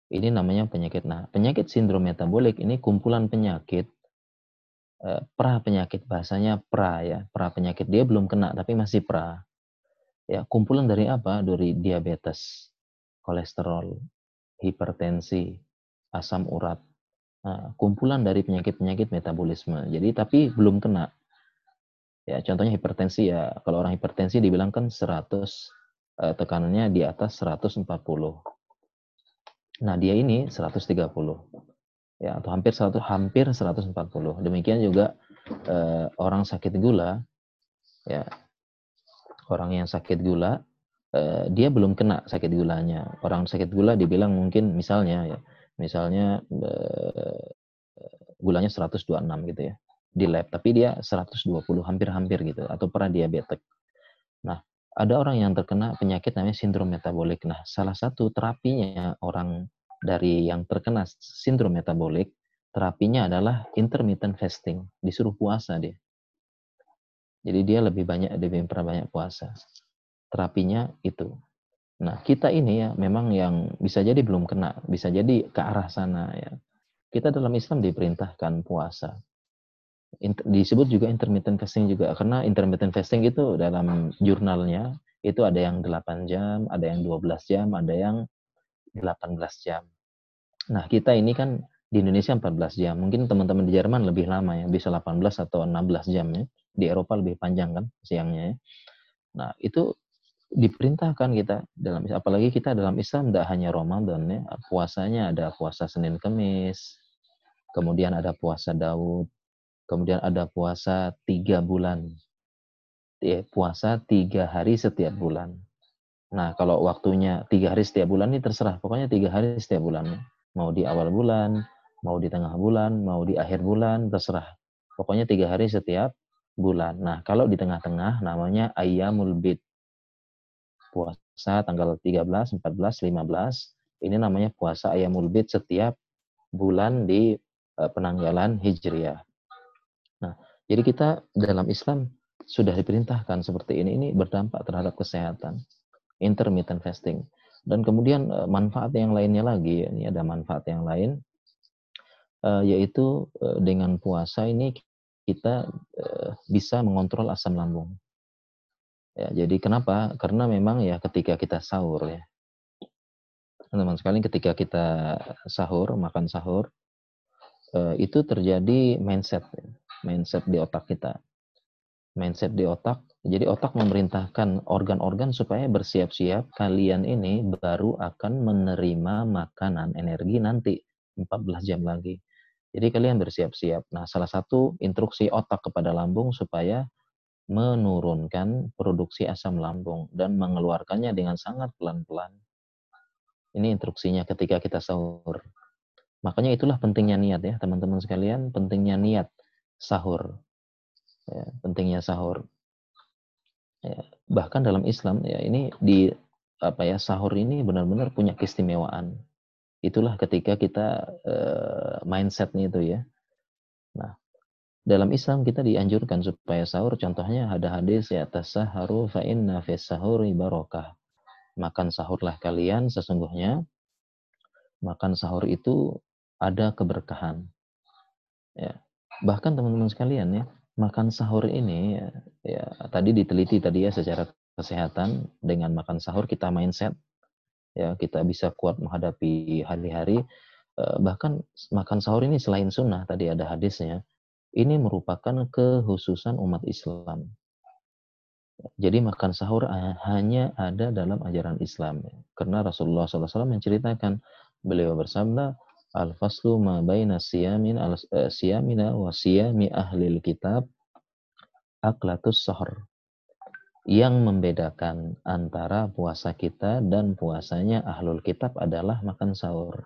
Ini namanya penyakit. Nah, penyakit sindrom metabolik ini kumpulan penyakit eh, pra penyakit bahasanya pra ya, pra penyakit. Dia belum kena tapi masih pra. Ya, kumpulan dari apa? Dari diabetes, kolesterol, hipertensi, asam urat. Nah, kumpulan dari penyakit-penyakit metabolisme. Jadi tapi belum kena. Ya, contohnya hipertensi ya. Kalau orang hipertensi dibilangkan 100 eh, tekanannya di atas 140. Nah, dia ini 130. Ya, atau hampir 100 hampir 140. Demikian juga eh, orang sakit gula ya. Orang yang sakit gula eh, dia belum kena sakit gulanya. Orang sakit gula dibilang mungkin misalnya ya misalnya uh, gulanya 126 gitu ya di lab, tapi dia 120 hampir-hampir gitu atau pernah diabetes. Nah, ada orang yang terkena penyakit namanya sindrom metabolik. Nah, salah satu terapinya orang dari yang terkena sindrom metabolik, terapinya adalah intermittent fasting, disuruh puasa dia. Jadi dia lebih banyak lebih banyak puasa. Terapinya itu. Nah, kita ini ya memang yang bisa jadi belum kena, bisa jadi ke arah sana ya. Kita dalam Islam diperintahkan puasa. disebut juga intermittent fasting juga karena intermittent fasting itu dalam jurnalnya itu ada yang 8 jam, ada yang 12 jam, ada yang 18 jam. Nah, kita ini kan di Indonesia 14 jam. Mungkin teman-teman di Jerman lebih lama ya, bisa 18 atau 16 jam ya. Di Eropa lebih panjang kan siangnya ya. Nah, itu diperintahkan kita dalam apalagi kita dalam Islam tidak hanya Ramadan ya puasanya ada puasa Senin Kemis kemudian ada puasa Daud kemudian ada puasa tiga bulan. Ya, puasa tiga hari setiap bulan. Nah kalau waktunya tiga hari setiap bulan ini terserah pokoknya tiga hari setiap bulan mau di awal bulan mau di tengah bulan mau di akhir bulan terserah. Pokoknya tiga hari setiap bulan. Nah kalau di tengah-tengah namanya ayamul bid puasa tanggal 13, 14, 15. Ini namanya puasa ayamul bid setiap bulan di uh, penanggalan Hijriah. Nah, jadi kita dalam Islam sudah diperintahkan seperti ini, ini berdampak terhadap kesehatan. Intermittent fasting. Dan kemudian uh, manfaat yang lainnya lagi, ini ada manfaat yang lain, uh, yaitu dengan puasa ini kita bisa mengontrol asam lambung. Ya, jadi kenapa? Karena memang ya ketika kita sahur ya, teman-teman sekalian ketika kita sahur, makan sahur, itu terjadi mindset, mindset di otak kita. Mindset di otak jadi otak memerintahkan organ-organ supaya bersiap-siap kalian ini baru akan menerima makanan energi nanti 14 jam lagi. Jadi kalian bersiap-siap. Nah, salah satu instruksi otak kepada lambung supaya menurunkan produksi asam lambung dan mengeluarkannya dengan sangat pelan-pelan. Ini instruksinya ketika kita sahur. Makanya itulah pentingnya niat ya, teman-teman sekalian, pentingnya niat sahur. Ya, pentingnya sahur. Ya, bahkan dalam Islam ya ini di apa ya sahur ini benar-benar punya keistimewaan. Itulah ketika kita uh, mindsetnya itu ya. Nah, dalam Islam kita dianjurkan supaya sahur contohnya ada hadis ya tasaharu fa inna fis sahuri barokah. Makan sahurlah kalian sesungguhnya makan sahur itu ada keberkahan. Ya. Bahkan teman-teman sekalian ya, makan sahur ini ya, ya tadi diteliti tadi ya secara kesehatan dengan makan sahur kita mindset ya kita bisa kuat menghadapi hari-hari eh, bahkan makan sahur ini selain sunnah tadi ada hadisnya ini merupakan kehususan umat Islam jadi makan sahur hanya ada dalam ajaran Islam karena Rasulullah SAW menceritakan beliau bersabda Al-faslu ma baina siyamin al eh, siyamina wa siyami ahlil kitab aklatus sahur. Yang membedakan antara puasa kita dan puasanya ahlul kitab adalah makan sahur.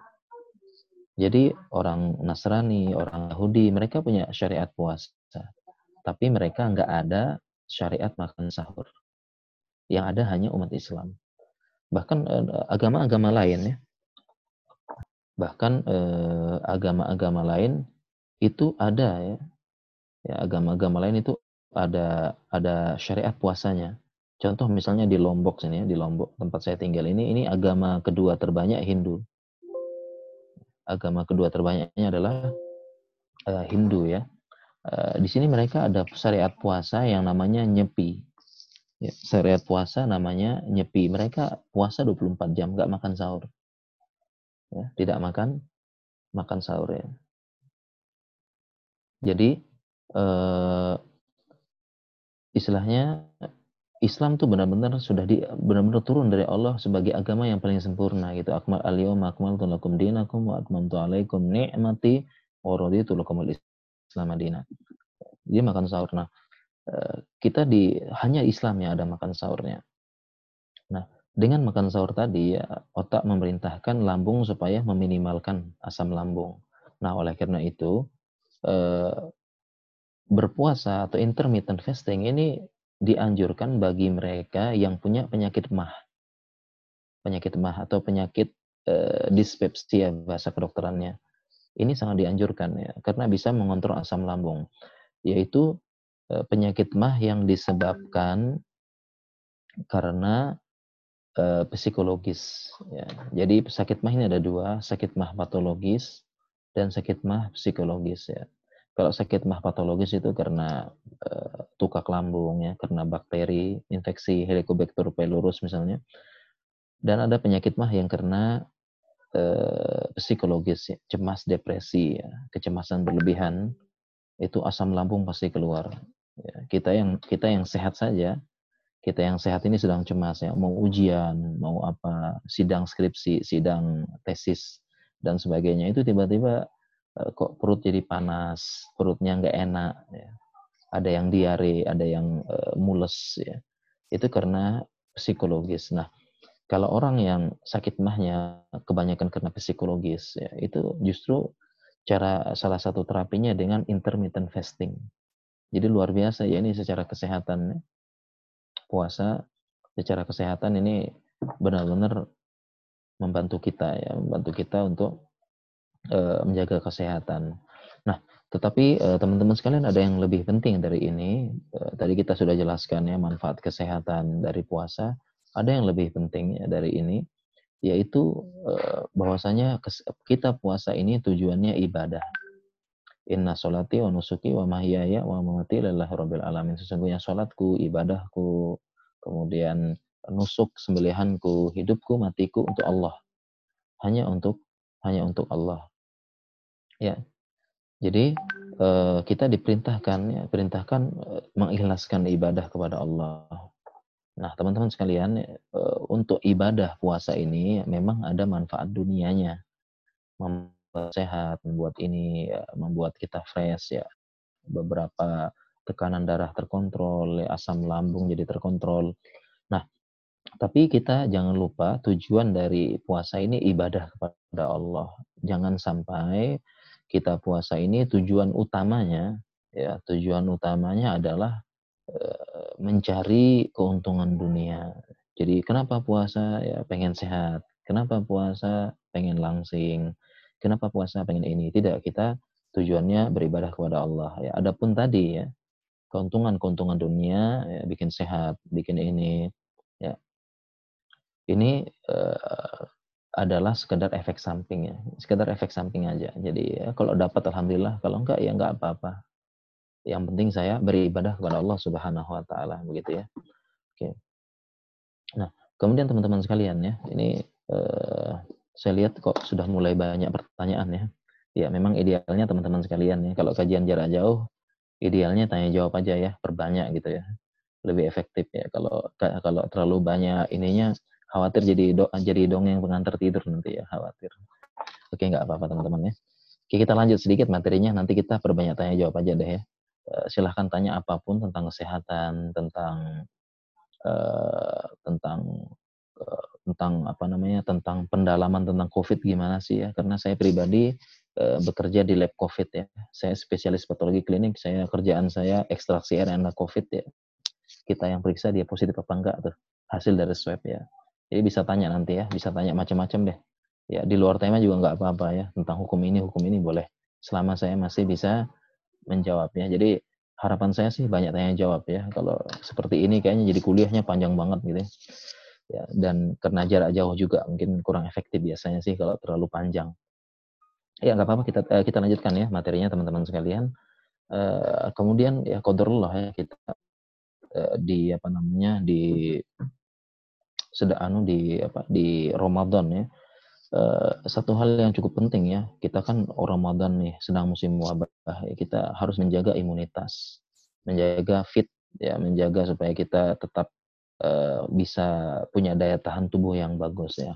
Jadi orang Nasrani, orang Yahudi, mereka punya syariat puasa. Tapi mereka nggak ada syariat makan sahur. Yang ada hanya umat Islam. Bahkan eh, agama-agama lain ya, bahkan eh, agama-agama lain itu ada ya ya agama-agama lain itu ada ada syariat puasanya contoh misalnya di Lombok sini ya di Lombok tempat saya tinggal ini ini agama kedua terbanyak Hindu agama kedua terbanyaknya adalah uh, Hindu ya. Uh, di sini mereka ada syariat puasa yang namanya nyepi. Ya, syariat puasa namanya nyepi. Mereka puasa 24 jam nggak makan sahur. Ya, tidak makan makan sahur ya. Jadi eh, istilahnya Islam tuh benar-benar sudah di benar-benar turun dari Allah sebagai agama yang paling sempurna gitu. Akmal al-yawma akmaltu lakum dinakum wa atmamtu alaikum ni'mati wa raditu lakum al-islam madina. Dia makan sahur. Nah, eh, kita di hanya Islam yang ada makan sahurnya. Nah, dengan makan sahur tadi, ya, otak memerintahkan lambung supaya meminimalkan asam lambung. Nah, oleh karena itu, eh, berpuasa atau intermittent fasting ini dianjurkan bagi mereka yang punya penyakit mah. Penyakit mah atau penyakit eh, dispepsia bahasa kedokterannya. Ini sangat dianjurkan ya, karena bisa mengontrol asam lambung. Yaitu eh, penyakit mah yang disebabkan karena uh, psikologis. Ya. Jadi sakit mah ini ada dua, sakit mah patologis dan sakit mah psikologis ya. Kalau sakit mah patologis itu karena uh, tukak lambung ya, karena bakteri, infeksi Helicobacter pylorus misalnya. Dan ada penyakit mah yang karena uh, psikologis, ya, cemas, depresi, ya, kecemasan berlebihan, itu asam lambung pasti keluar. Ya, kita yang kita yang sehat saja kita yang sehat ini sedang cemas ya, mau ujian, mau apa, sidang skripsi, sidang tesis dan sebagainya itu tiba-tiba kok perut jadi panas, perutnya nggak enak, ya. ada yang diare, ada yang uh, mules ya, itu karena psikologis. Nah, kalau orang yang sakit mahnya kebanyakan karena psikologis ya, itu justru cara salah satu terapinya dengan intermittent fasting. Jadi luar biasa ya ini secara kesehatan. Ya puasa secara kesehatan ini benar-benar membantu kita ya, membantu kita untuk menjaga kesehatan. Nah, tetapi uh, teman-teman sekalian ada yang lebih penting dari ini. Uh, tadi kita sudah jelaskan ya manfaat kesehatan dari puasa. Ada yang lebih penting ya dari ini, yaitu bahwasanya kita puasa ini tujuannya ibadah. Inna solati wa nusuki wa mahyaya wa mamati lillahi rabbil alamin. Sesungguhnya salatku, ibadahku, kemudian nusuk, sembelihanku, hidupku, matiku untuk Allah. Hanya untuk hanya untuk Allah. Ya. Jadi uh, kita diperintahkan ya, perintahkan uh, mengikhlaskan ibadah kepada Allah. Nah, teman-teman sekalian, uh, untuk ibadah puasa ini memang ada manfaat dunianya. Membuat sehat, membuat ini ya, membuat kita fresh ya. Beberapa tekanan darah terkontrol, ya, asam lambung jadi terkontrol. Nah, tapi kita jangan lupa tujuan dari puasa ini ibadah kepada Allah. Jangan sampai kita puasa ini tujuan utamanya ya tujuan utamanya adalah e, mencari keuntungan dunia. Jadi kenapa puasa ya pengen sehat, kenapa puasa pengen langsing, kenapa puasa pengen ini. Tidak, kita tujuannya beribadah kepada Allah ya. Adapun tadi ya keuntungan-keuntungan dunia ya, bikin sehat, bikin ini ya. Ini uh, adalah sekedar efek samping ya, sekedar efek samping aja. Jadi ya, kalau dapat alhamdulillah, kalau enggak ya enggak apa-apa. Yang penting saya beribadah kepada Allah Subhanahu wa taala begitu ya. Oke. Nah, kemudian teman-teman sekalian ya, ini eh, saya lihat kok sudah mulai banyak pertanyaan ya. Ya, memang idealnya teman-teman sekalian ya, kalau kajian jarak jauh idealnya tanya jawab aja ya, perbanyak gitu ya. Lebih efektif ya. Kalau kalau terlalu banyak ininya khawatir jadi do jadi dongeng pengantar tidur nanti ya khawatir. Oke nggak apa-apa teman-teman ya. Oke kita lanjut sedikit materinya. Nanti kita perbanyak tanya jawab aja deh ya. Uh, silahkan tanya apa pun tentang kesehatan tentang uh, tentang uh, tentang apa namanya tentang pendalaman tentang covid gimana sih ya. Karena saya pribadi bekerja di lab covid ya. Saya spesialis patologi klinik saya kerjaan saya ekstraksi RNA covid ya. Kita yang periksa dia positif apa enggak tuh hasil dari swab ya jadi bisa tanya nanti ya, bisa tanya macam-macam deh. Ya di luar tema juga nggak apa-apa ya tentang hukum ini hukum ini boleh. Selama saya masih bisa menjawabnya. Jadi harapan saya sih banyak tanya jawab ya. Kalau seperti ini kayaknya jadi kuliahnya panjang banget gitu ya. ya dan karena jarak jauh juga mungkin kurang efektif biasanya sih kalau terlalu panjang. Ya nggak apa-apa kita eh, kita lanjutkan ya materinya teman-teman sekalian. Uh, kemudian ya kodrullah ya kita uh, di apa namanya di sedang anu di apa di Ramadan ya. Uh, satu hal yang cukup penting ya, kita kan orang Ramadan nih sedang musim wabah, ya, kita harus menjaga imunitas, menjaga fit ya, menjaga supaya kita tetap uh, bisa punya daya tahan tubuh yang bagus ya.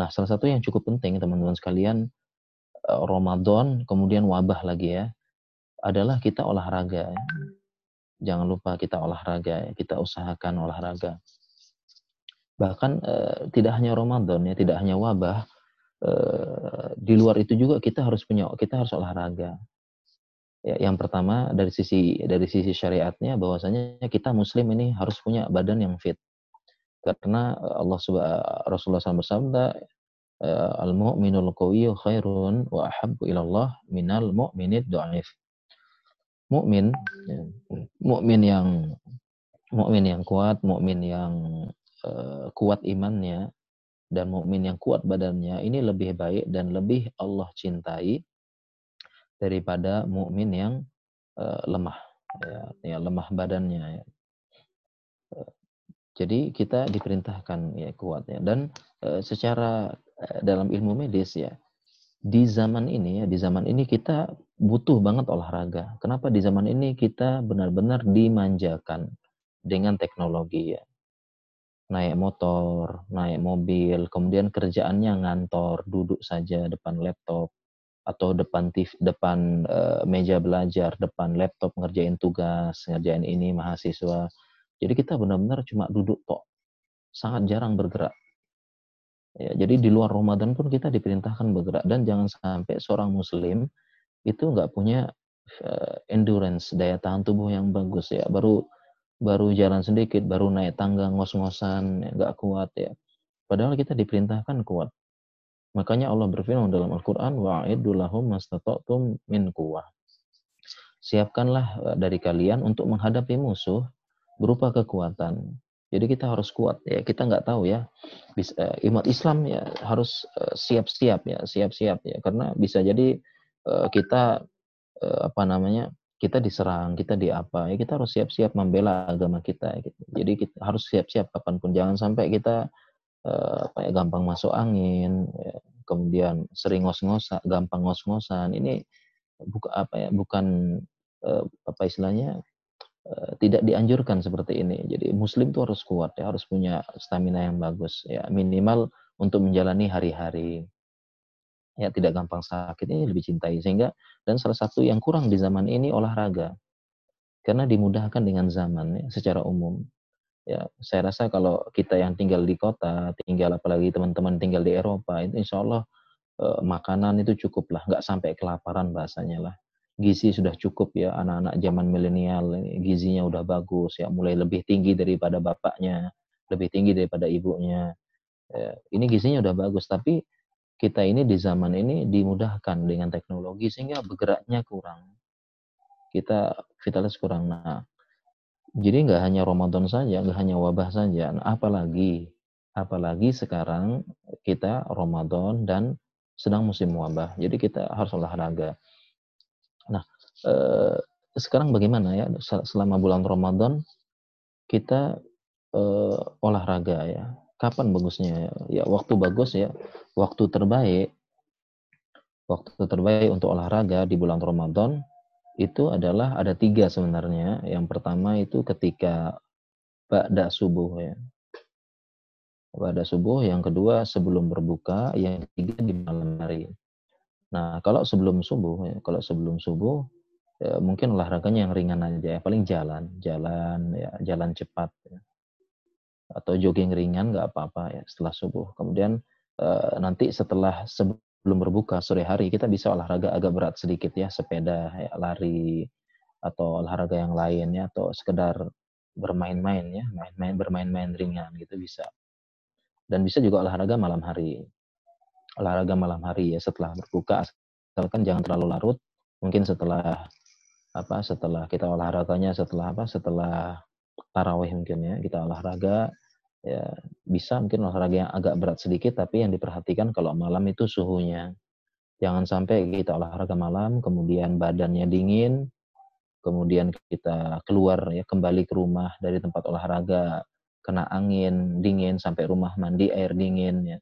Nah, salah satu yang cukup penting teman-teman sekalian uh, Ramadan kemudian wabah lagi ya, adalah kita olahraga. Ya. Jangan lupa kita olahraga, ya. kita usahakan olahraga bahkan uh, tidak hanya Ramadan ya, tidak hanya wabah, uh, di luar itu juga kita harus punya, kita harus olahraga. Ya, yang pertama dari sisi dari sisi syariatnya bahwasanya kita Muslim ini harus punya badan yang fit. Karena Allah subhanahu Rasulullah SAW bersabda, al mu'minul qawiyyu khairun wa ahabbu ilallah minal mu'minid dhaif. Mukmin, ya, mukmin yang mukmin yang kuat, mukmin yang Eh, kuat imannya dan mukmin yang kuat badannya ini lebih baik dan lebih Allah cintai daripada mukmin yang uh, lemah ya, ya lemah badannya ya. Uh, jadi kita diperintahkan ya kuat ya dan uh, secara dalam ilmu medis ya di zaman ini ya di zaman ini kita butuh banget olahraga. Kenapa di zaman ini kita benar-benar dimanjakan dengan teknologi ya naik motor, naik mobil, kemudian kerjaannya ngantor, duduk saja depan laptop atau depan TV, depan uh, meja belajar, depan laptop ngerjain tugas, ngerjain ini mahasiswa. Jadi kita benar-benar cuma duduk tok. Sangat jarang bergerak. Ya, jadi di luar Ramadan pun kita diperintahkan bergerak dan jangan sampai seorang muslim itu nggak punya uh, endurance daya tahan tubuh yang bagus ya baru baru jalan sedikit, baru naik tangga ngos-ngosan, ya, nggak kuat ya. Padahal kita diperintahkan kuat. Makanya Allah berfirman dalam Al-Quran, وَعِدُّ لَهُمْ مَسْتَطَعْتُمْ مِنْ kuwah. Siapkanlah e, dari kalian untuk menghadapi musuh berupa kekuatan. Jadi kita harus kuat ya. Kita nggak tahu ya. Bisa, uh, umat Islam ya harus siap-siap uh, ya, siap-siap ya. Karena bisa jadi uh, kita uh, apa namanya kita diserang, kita di apa ya kita harus siap-siap membela agama kita. Gitu. Jadi kita harus siap-siap kapan pun. Jangan sampai kita uh, apa ya gampang masuk angin, ya. kemudian sering ngos-ngosan, gampang ngos-ngosan. Ini buka apa ya bukan uh, apa istilahnya Eh, tidak dianjurkan seperti ini. Jadi muslim itu harus kuat ya, harus punya stamina yang bagus ya, minimal untuk menjalani hari-hari. Ya, tidak gampang sakit ini lebih cintai sehingga dan salah satu yang kurang di zaman ini olahraga. Karena dimudahkan dengan zaman ya, secara umum. Ya, saya rasa kalau kita yang tinggal di kota, tinggal apalagi teman-teman tinggal di Eropa, itu insya Allah eh, makanan itu cukup lah, nggak sampai kelaparan bahasanya lah. Gizi sudah cukup ya. Anak-anak zaman milenial gizinya udah bagus ya. Mulai lebih tinggi daripada bapaknya lebih tinggi daripada ibunya. Ya, ini gizinya udah bagus. Tapi kita ini di zaman ini dimudahkan dengan teknologi sehingga bergeraknya kurang. Kita vitalis kurang. Nah jadi nggak hanya Ramadan saja nggak hanya wabah saja. Nah, apalagi apalagi sekarang kita Ramadan dan sedang musim wabah. Jadi kita harus olahraga. Nah, eh, sekarang bagaimana ya? Selama bulan Ramadan kita eh, olahraga ya. Kapan bagusnya? Ya waktu bagus ya, waktu terbaik waktu terbaik untuk olahraga di bulan Ramadan itu adalah ada tiga sebenarnya. Yang pertama itu ketika pada subuh ya. Pada subuh, yang kedua sebelum berbuka, yang ketiga di malam hari. Nah, kalau sebelum subuh, ya, kalau sebelum subuh, ya, mungkin olahraganya yang ringan aja, ya. paling jalan, jalan, ya, jalan cepat, ya. Atau jogging ringan nggak apa-apa ya setelah subuh. Kemudian uh, nanti setelah sebelum berbuka sore hari kita bisa olahraga agak berat sedikit ya, sepeda, ya, lari, atau olahraga yang lain ya, atau sekedar bermain-main ya, main-main bermain-main ringan gitu bisa. Dan bisa juga olahraga malam hari olahraga malam hari ya setelah berbuka asalkan jangan terlalu larut mungkin setelah apa setelah kita olahraganya setelah apa setelah tarawih mungkin ya kita olahraga ya bisa mungkin olahraga yang agak berat sedikit tapi yang diperhatikan kalau malam itu suhunya jangan sampai kita olahraga malam kemudian badannya dingin kemudian kita keluar ya kembali ke rumah dari tempat olahraga kena angin dingin sampai rumah mandi air dingin ya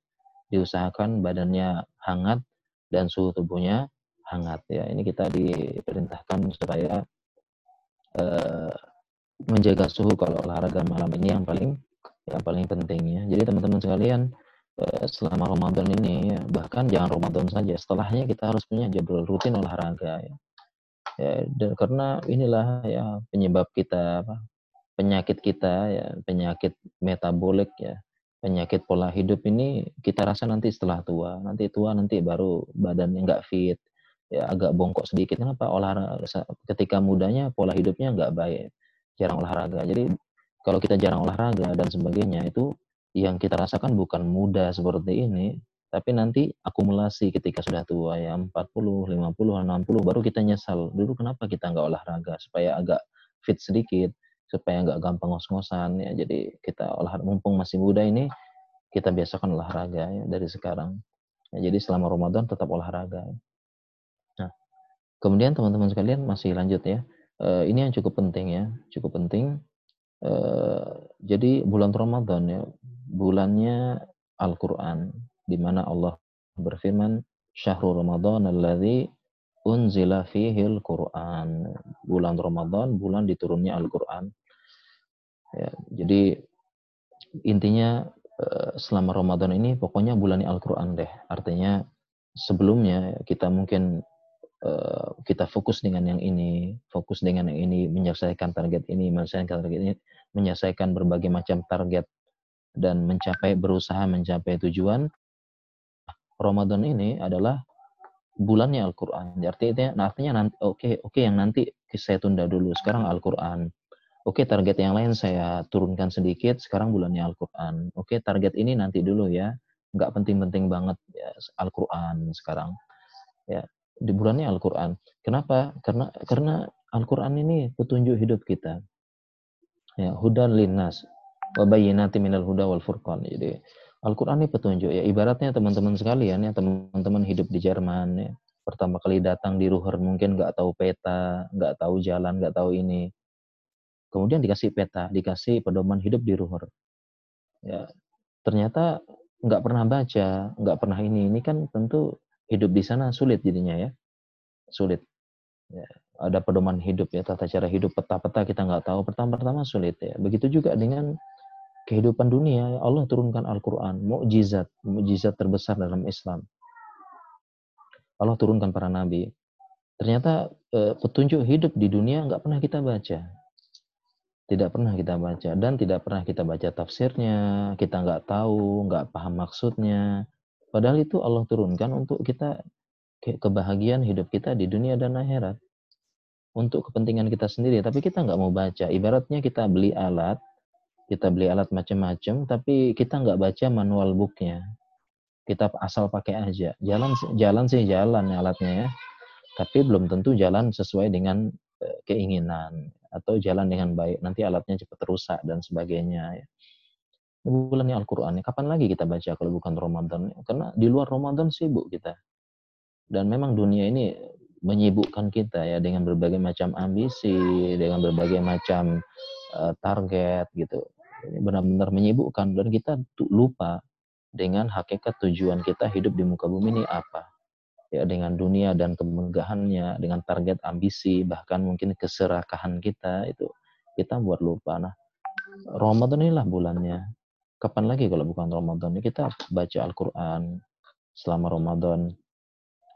diusahakan badannya hangat dan suhu tubuhnya hangat ya. Ini kita diperintahkan supaya uh, menjaga suhu kalau olahraga malam ini yang paling yang paling penting ya. Jadi teman-teman sekalian uh, selama Ramadan ini ya, bahkan jangan Ramadan saja, setelahnya kita harus punya jadwal rutin olahraga ya. Ya, dan karena inilah ya penyebab kita apa, penyakit kita ya, penyakit metabolik ya penyakit pola hidup ini kita rasa nanti setelah tua, nanti tua nanti baru badannya nggak fit, ya agak bongkok sedikit. Kenapa olahraga ketika mudanya pola hidupnya nggak baik, jarang olahraga. Jadi kalau kita jarang olahraga dan sebagainya itu yang kita rasakan bukan muda seperti ini, tapi nanti akumulasi ketika sudah tua ya 40, 50, 60 baru kita nyesal. Dulu kenapa kita nggak olahraga supaya agak fit sedikit supaya nggak gampang ngos-ngosan ya. Jadi kita olahraga mumpung masih muda ini kita biasakan olahraga ya dari sekarang. Ya, jadi selama Ramadan tetap olahraga. Nah, kemudian teman-teman sekalian masih lanjut ya. E, ini yang cukup penting ya, cukup penting. E, jadi bulan Ramadan ya, bulannya Al-Qur'an di mana Allah berfirman Syahrul Ramadan alladzi unzila fihil Qur'an. Bulan Ramadan, bulan diturunnya Al-Qur'an. Ya, jadi intinya eh, selama Ramadan ini pokoknya bulan Al-Quran deh. Artinya sebelumnya kita mungkin eh, kita fokus dengan yang ini, fokus dengan yang ini, menyelesaikan target ini, menyelesaikan target ini, menyelesaikan berbagai macam target dan mencapai berusaha mencapai tujuan. Ramadan ini adalah bulannya Al-Quran. Artinya, nah artinya nanti oke okay, oke okay, yang nanti saya tunda dulu. Sekarang Al-Quran Oke, target yang lain saya turunkan sedikit, sekarang bulannya Al-Quran. Oke, target ini nanti dulu ya. Nggak penting-penting banget ya, Al-Quran sekarang. Ya, di bulannya Al-Quran. Kenapa? Karena karena Al-Quran ini petunjuk hidup kita. Ya, hudan linnas. wa bayyinati minal huda wal furqan. Jadi Al-Qur'an ini petunjuk ya. Ibaratnya teman-teman sekalian ya, teman-teman hidup di Jerman ya. Pertama kali datang di Ruhr mungkin nggak tahu peta, nggak tahu jalan, nggak tahu ini. Kemudian dikasih peta, dikasih pedoman hidup di Ruhr. Ya, ternyata nggak pernah baca, nggak pernah ini. Ini kan tentu hidup di sana sulit jadinya ya. Sulit. Ya, ada pedoman hidup ya, tata cara hidup peta-peta kita nggak tahu. Pertama-pertama sulit ya. Begitu juga dengan kehidupan dunia, Allah turunkan Al-Quran, mukjizat, mukjizat terbesar dalam Islam. Allah turunkan para nabi. Ternyata e, petunjuk hidup di dunia nggak pernah kita baca. Tidak pernah kita baca dan tidak pernah kita baca tafsirnya, kita nggak tahu, nggak paham maksudnya. Padahal itu Allah turunkan untuk kita kebahagiaan hidup kita di dunia dan akhirat. Untuk kepentingan kita sendiri, tapi kita nggak mau baca. Ibaratnya kita beli alat, kita beli alat macam-macam tapi kita nggak baca manual booknya. Kita asal pakai aja. Jalan jalan sih jalan alatnya ya. Tapi belum tentu jalan sesuai dengan e, keinginan atau jalan dengan baik. Nanti alatnya cepat rusak dan sebagainya ya bulannya Al-Quran kapan lagi kita baca kalau bukan Ramadan karena di luar Ramadan sibuk kita. Dan memang dunia ini menyibukkan kita ya dengan berbagai macam ambisi dengan berbagai macam uh, target gitu. Benar-benar menyibukkan dan kita lupa dengan hakikat tujuan kita hidup di muka bumi ini apa. Ya dengan dunia dan kemegahannya dengan target ambisi bahkan mungkin keserakahan kita itu kita buat lupa. Nah Ramadan inilah bulannya kapan lagi kalau bukan Ramadan kita baca Al-Quran selama Ramadan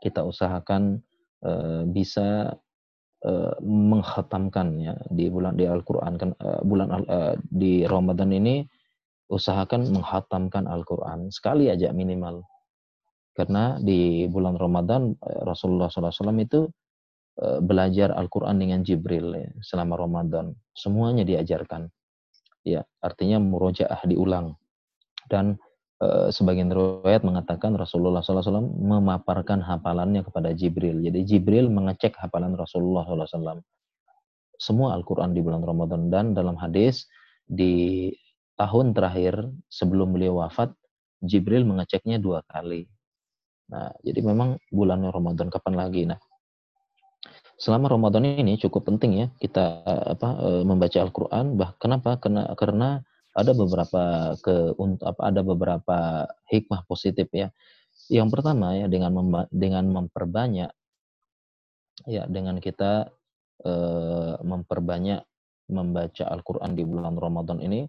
kita usahakan uh, bisa uh, menghatamkan ya di bulan di Al-Qur'an kan uh, bulan uh, di Ramadan ini usahakan menghatamkan Al-Qur'an sekali aja minimal. Karena di bulan Ramadan Rasulullah SAW itu belajar Al-Qur'an dengan Jibril ya, selama Ramadan. Semuanya diajarkan. Ya, artinya murojaah diulang. Dan Eh, sebagian riwayat mengatakan Rasulullah SAW memaparkan hafalannya kepada Jibril. Jadi Jibril mengecek hafalan Rasulullah SAW. Semua Al-Quran di bulan Ramadan dan dalam hadis di tahun terakhir sebelum beliau wafat, Jibril mengeceknya dua kali. Nah, jadi memang bulan Ramadan kapan lagi? Nah, selama Ramadan ini cukup penting ya kita apa eh, membaca Al-Quran. Bah, kenapa? Karena, karena ada beberapa ke apa ada beberapa hikmah positif ya. Yang pertama ya dengan memba, dengan memperbanyak ya dengan kita e, memperbanyak membaca Al-Qur'an di bulan Ramadan ini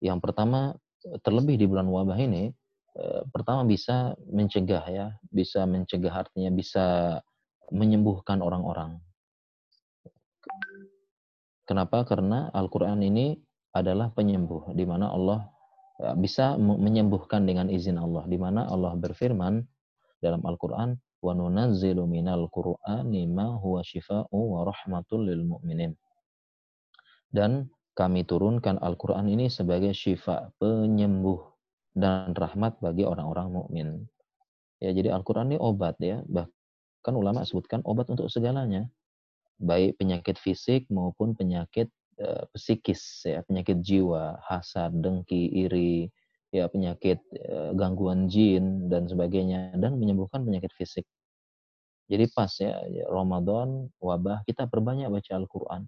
yang pertama terlebih di bulan wabah ini e, pertama bisa mencegah ya, bisa mencegah artinya bisa menyembuhkan orang-orang. Kenapa? Karena Al-Qur'an ini adalah penyembuh di mana Allah ya, bisa menyembuhkan dengan izin Allah di mana Allah berfirman dalam Al-Qur'an qur'ani ma huwa shifaa'u wa rahmatul lil mu'minin dan kami turunkan Al-Qur'an ini sebagai syifa penyembuh dan rahmat bagi orang-orang mukmin. Ya, jadi Al-Qur'an ini obat ya. Bahkan ulama sebutkan obat untuk segalanya. Baik penyakit fisik maupun penyakit uh, psikis ya penyakit jiwa hasad dengki iri ya penyakit uh, gangguan jin dan sebagainya dan menyembuhkan penyakit fisik. Jadi pas ya, ya Ramadan wabah kita perbanyak baca Al-Quran.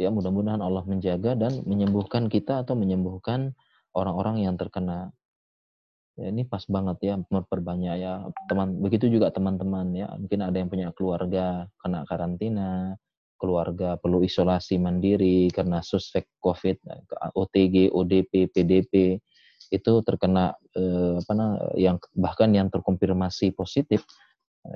Ya mudah-mudahan Allah menjaga dan menyembuhkan kita atau menyembuhkan orang-orang yang terkena ya, ini pas banget ya memperbanyak ya teman begitu juga teman-teman ya mungkin ada yang punya keluarga kena karantina keluarga perlu isolasi mandiri karena suspek COVID, OTG, ODP, PDP itu terkena eh, apa nah, yang bahkan yang terkonfirmasi positif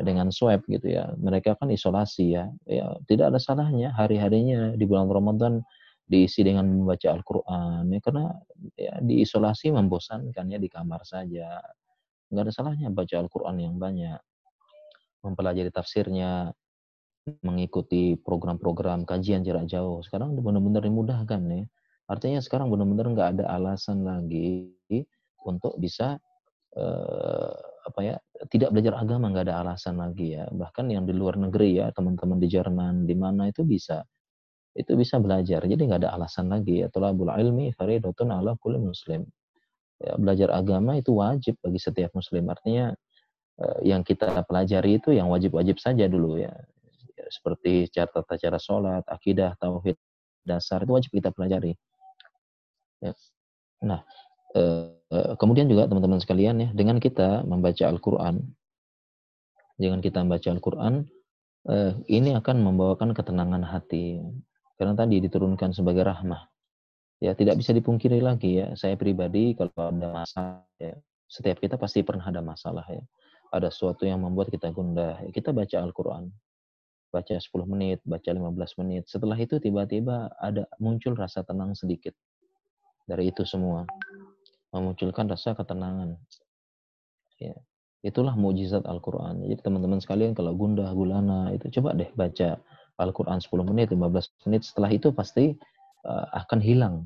dengan swab gitu ya. Mereka kan isolasi ya. Ya tidak ada salahnya hari-harinya di bulan Ramadan diisi dengan membaca Al-Qur'an ya karena ya diisolasi membosankan ya di kamar saja. Enggak ada salahnya baca Al-Qur'an yang banyak. Mempelajari tafsirnya, mengikuti program-program kajian jarak jauh. Sekarang benar-benar dimudahkan ya. Artinya sekarang benar-benar nggak ada alasan lagi untuk bisa eh, apa ya tidak belajar agama nggak ada alasan lagi ya. Bahkan yang di luar negeri ya teman-teman di Jerman di mana itu bisa itu bisa belajar. Jadi nggak ada alasan lagi ya. Tolabul ilmi faridatun ala kulli muslim. Ya, belajar agama itu wajib bagi setiap muslim. Artinya eh, yang kita pelajari itu yang wajib-wajib saja dulu ya. ya seperti cara tata cara sholat, akidah, tauhid, dasar itu wajib kita pelajari. Ya. Nah, eh, eh kemudian juga teman-teman sekalian ya, dengan kita membaca Al-Quran, dengan kita membaca Al-Quran, ini akan membawakan ketenangan hati. Karena tadi diturunkan sebagai rahmah. Ya, tidak bisa dipungkiri lagi ya. Saya pribadi kalau ada masalah ya, setiap kita pasti pernah ada masalah ya. Ada sesuatu yang membuat kita gundah. Ya, kita baca Al-Qur'an. Baca 10 menit, baca 15 menit. Setelah itu tiba-tiba ada muncul rasa tenang sedikit. Dari itu semua. Memunculkan rasa ketenangan. Ya. Itulah mujizat Al-Quran. Jadi teman-teman sekalian kalau gundah, gulana, itu coba deh baca Al-Quran 10 menit, 15 menit, setelah itu pasti uh, akan hilang.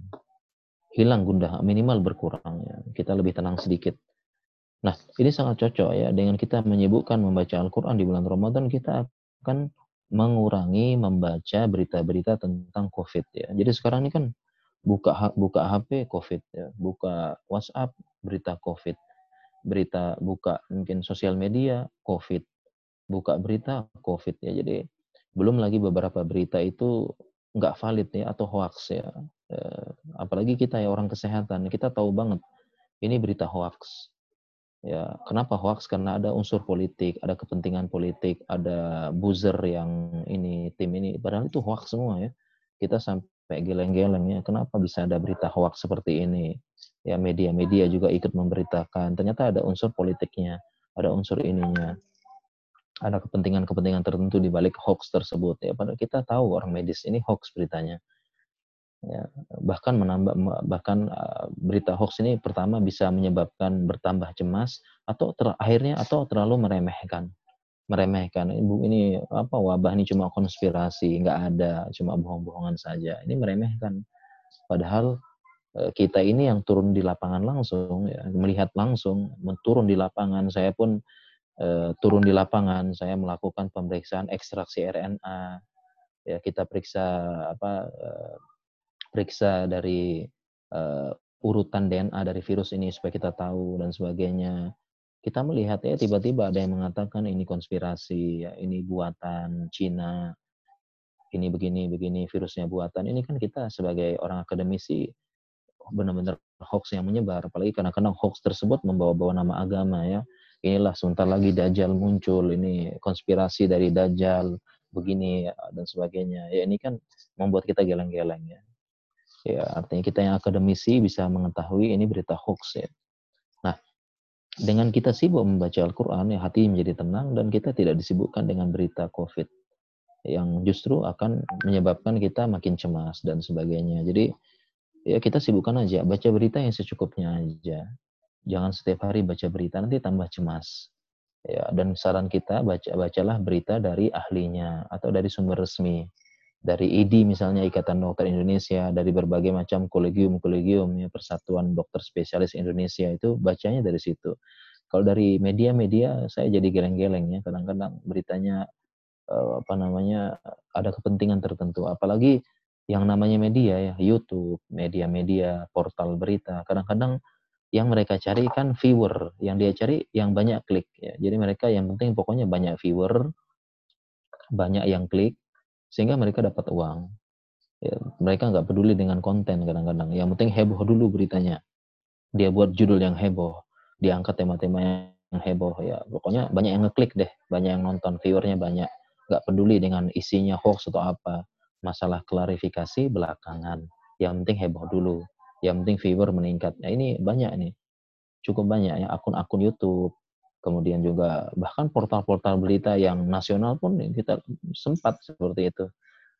Hilang gundah, minimal berkurang. Ya. Kita lebih tenang sedikit. Nah, ini sangat cocok ya. Dengan kita menyibukkan membaca Al-Quran di bulan Ramadan, kita akan mengurangi membaca berita-berita tentang COVID ya. Jadi sekarang ini kan buka buka HP COVID ya, buka WhatsApp berita COVID, berita buka mungkin sosial media COVID, buka berita COVID ya. Jadi belum lagi beberapa berita itu nggak valid ya atau hoax ya. Eh, apalagi kita ya orang kesehatan, kita tahu banget ini berita hoax. Ya, kenapa hoax? Karena ada unsur politik, ada kepentingan politik, ada buzzer yang ini tim ini. Padahal itu hoax semua ya. Kita sampai geleng-geleng ya. Kenapa bisa ada berita hoax seperti ini? Ya media-media juga ikut memberitakan. Ternyata ada unsur politiknya, ada unsur ininya ada kepentingan-kepentingan tertentu di balik hoax tersebut ya. Padahal kita tahu orang medis ini hoax beritanya. Ya bahkan menambah bahkan uh, berita hoax ini pertama bisa menyebabkan bertambah cemas atau ter, akhirnya atau terlalu meremehkan. Meremehkan. Ibu ini apa wabah ini cuma konspirasi nggak ada cuma bohong-bohongan saja. Ini meremehkan. Padahal uh, kita ini yang turun di lapangan langsung ya, melihat langsung turun di lapangan. Saya pun uh, turun di lapangan, saya melakukan pemeriksaan ekstraksi RNA, ya kita periksa apa uh, periksa dari uh, urutan DNA dari virus ini supaya kita tahu dan sebagainya. Kita melihat ya tiba-tiba ada yang mengatakan ini konspirasi, ya, ini buatan Cina, ini begini begini virusnya buatan. Ini kan kita sebagai orang akademisi benar-benar hoax yang menyebar, apalagi karena kadang hoax tersebut membawa-bawa nama agama ya inilah sebentar lagi Dajjal muncul, ini konspirasi dari Dajjal, begini ya, dan sebagainya. Ya ini kan membuat kita geleng-geleng ya. Ya artinya kita yang akademisi bisa mengetahui ini berita hoax ya. Nah, dengan kita sibuk membaca Al-Quran, ya hati menjadi tenang dan kita tidak disibukkan dengan berita COVID yang justru akan menyebabkan kita makin cemas dan sebagainya. Jadi ya kita sibukkan aja, baca berita yang secukupnya aja jangan setiap hari baca berita nanti tambah cemas. Ya dan saran kita baca bacalah berita dari ahlinya atau dari sumber resmi. Dari ID misalnya Ikatan Dokter Indonesia dari berbagai macam kolegium-kolegium ya Persatuan Dokter Spesialis Indonesia itu bacanya dari situ. Kalau dari media-media saya jadi geleng-geleng ya kadang-kadang beritanya eh, apa namanya ada kepentingan tertentu. Apalagi yang namanya media ya YouTube media-media portal berita kadang-kadang yang mereka cari kan viewer, yang dia cari yang banyak klik ya. Jadi mereka yang penting pokoknya banyak viewer, banyak yang klik sehingga mereka dapat uang. Ya, mereka nggak peduli dengan konten kadang-kadang. Yang penting heboh dulu beritanya. Dia buat judul yang heboh, diangkat tema-tema yang heboh ya. Pokoknya banyak yang ngeklik deh, banyak yang nonton, viewernya banyak. Nggak peduli dengan isinya hoax atau apa. Masalah klarifikasi belakangan. Yang penting heboh dulu yang penting viewer meningkat. Nah ini banyak nih, cukup banyak ya akun-akun YouTube, kemudian juga bahkan portal-portal berita yang nasional pun kita sempat seperti itu.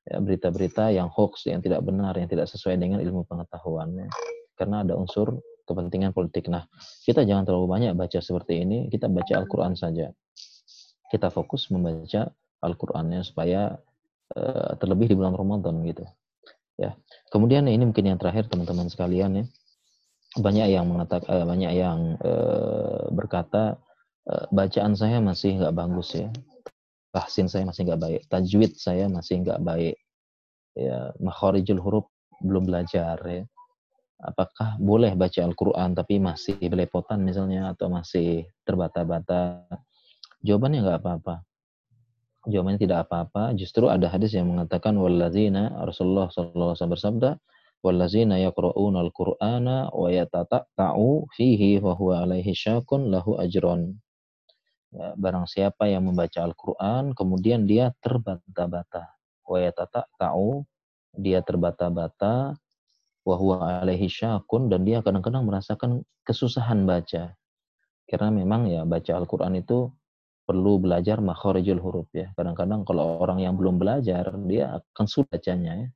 Ya, berita-berita yang hoax, yang tidak benar, yang tidak sesuai dengan ilmu pengetahuannya. Karena ada unsur kepentingan politik. Nah, kita jangan terlalu banyak baca seperti ini, kita baca Al-Quran saja. Kita fokus membaca Al-Qurannya supaya uh, terlebih di bulan Ramadan gitu. Ya. Kemudian ini mungkin yang terakhir teman-teman sekalian ya. Banyak yang mengatakan uh, banyak yang uh, berkata uh, bacaan saya masih nggak bagus ya. Tahsin saya masih nggak baik, tajwid saya masih nggak baik. ya makharijul huruf belum belajar ya. Apakah boleh baca Al-Quran tapi masih belepotan misalnya atau masih terbata-bata? Jawabannya nggak apa-apa. Jawabannya tidak apa-apa. Justru ada hadis yang mengatakan walladzina Rasulullah SAW bersabda wallazina yaqra'una al-Qur'ana wa yatata'u fihi wa huwa alaihi syakun lahu ajron. Ya, barang siapa yang membaca Al-Qur'an kemudian dia terbata-bata. Wa yatata'u dia terbata-bata wa huwa alaihi syakun dan dia kadang-kadang merasakan kesusahan baca. Karena memang ya baca Al-Qur'an itu perlu belajar makharijul huruf ya. Kadang-kadang kalau orang yang belum belajar dia akan sulit bacanya ya.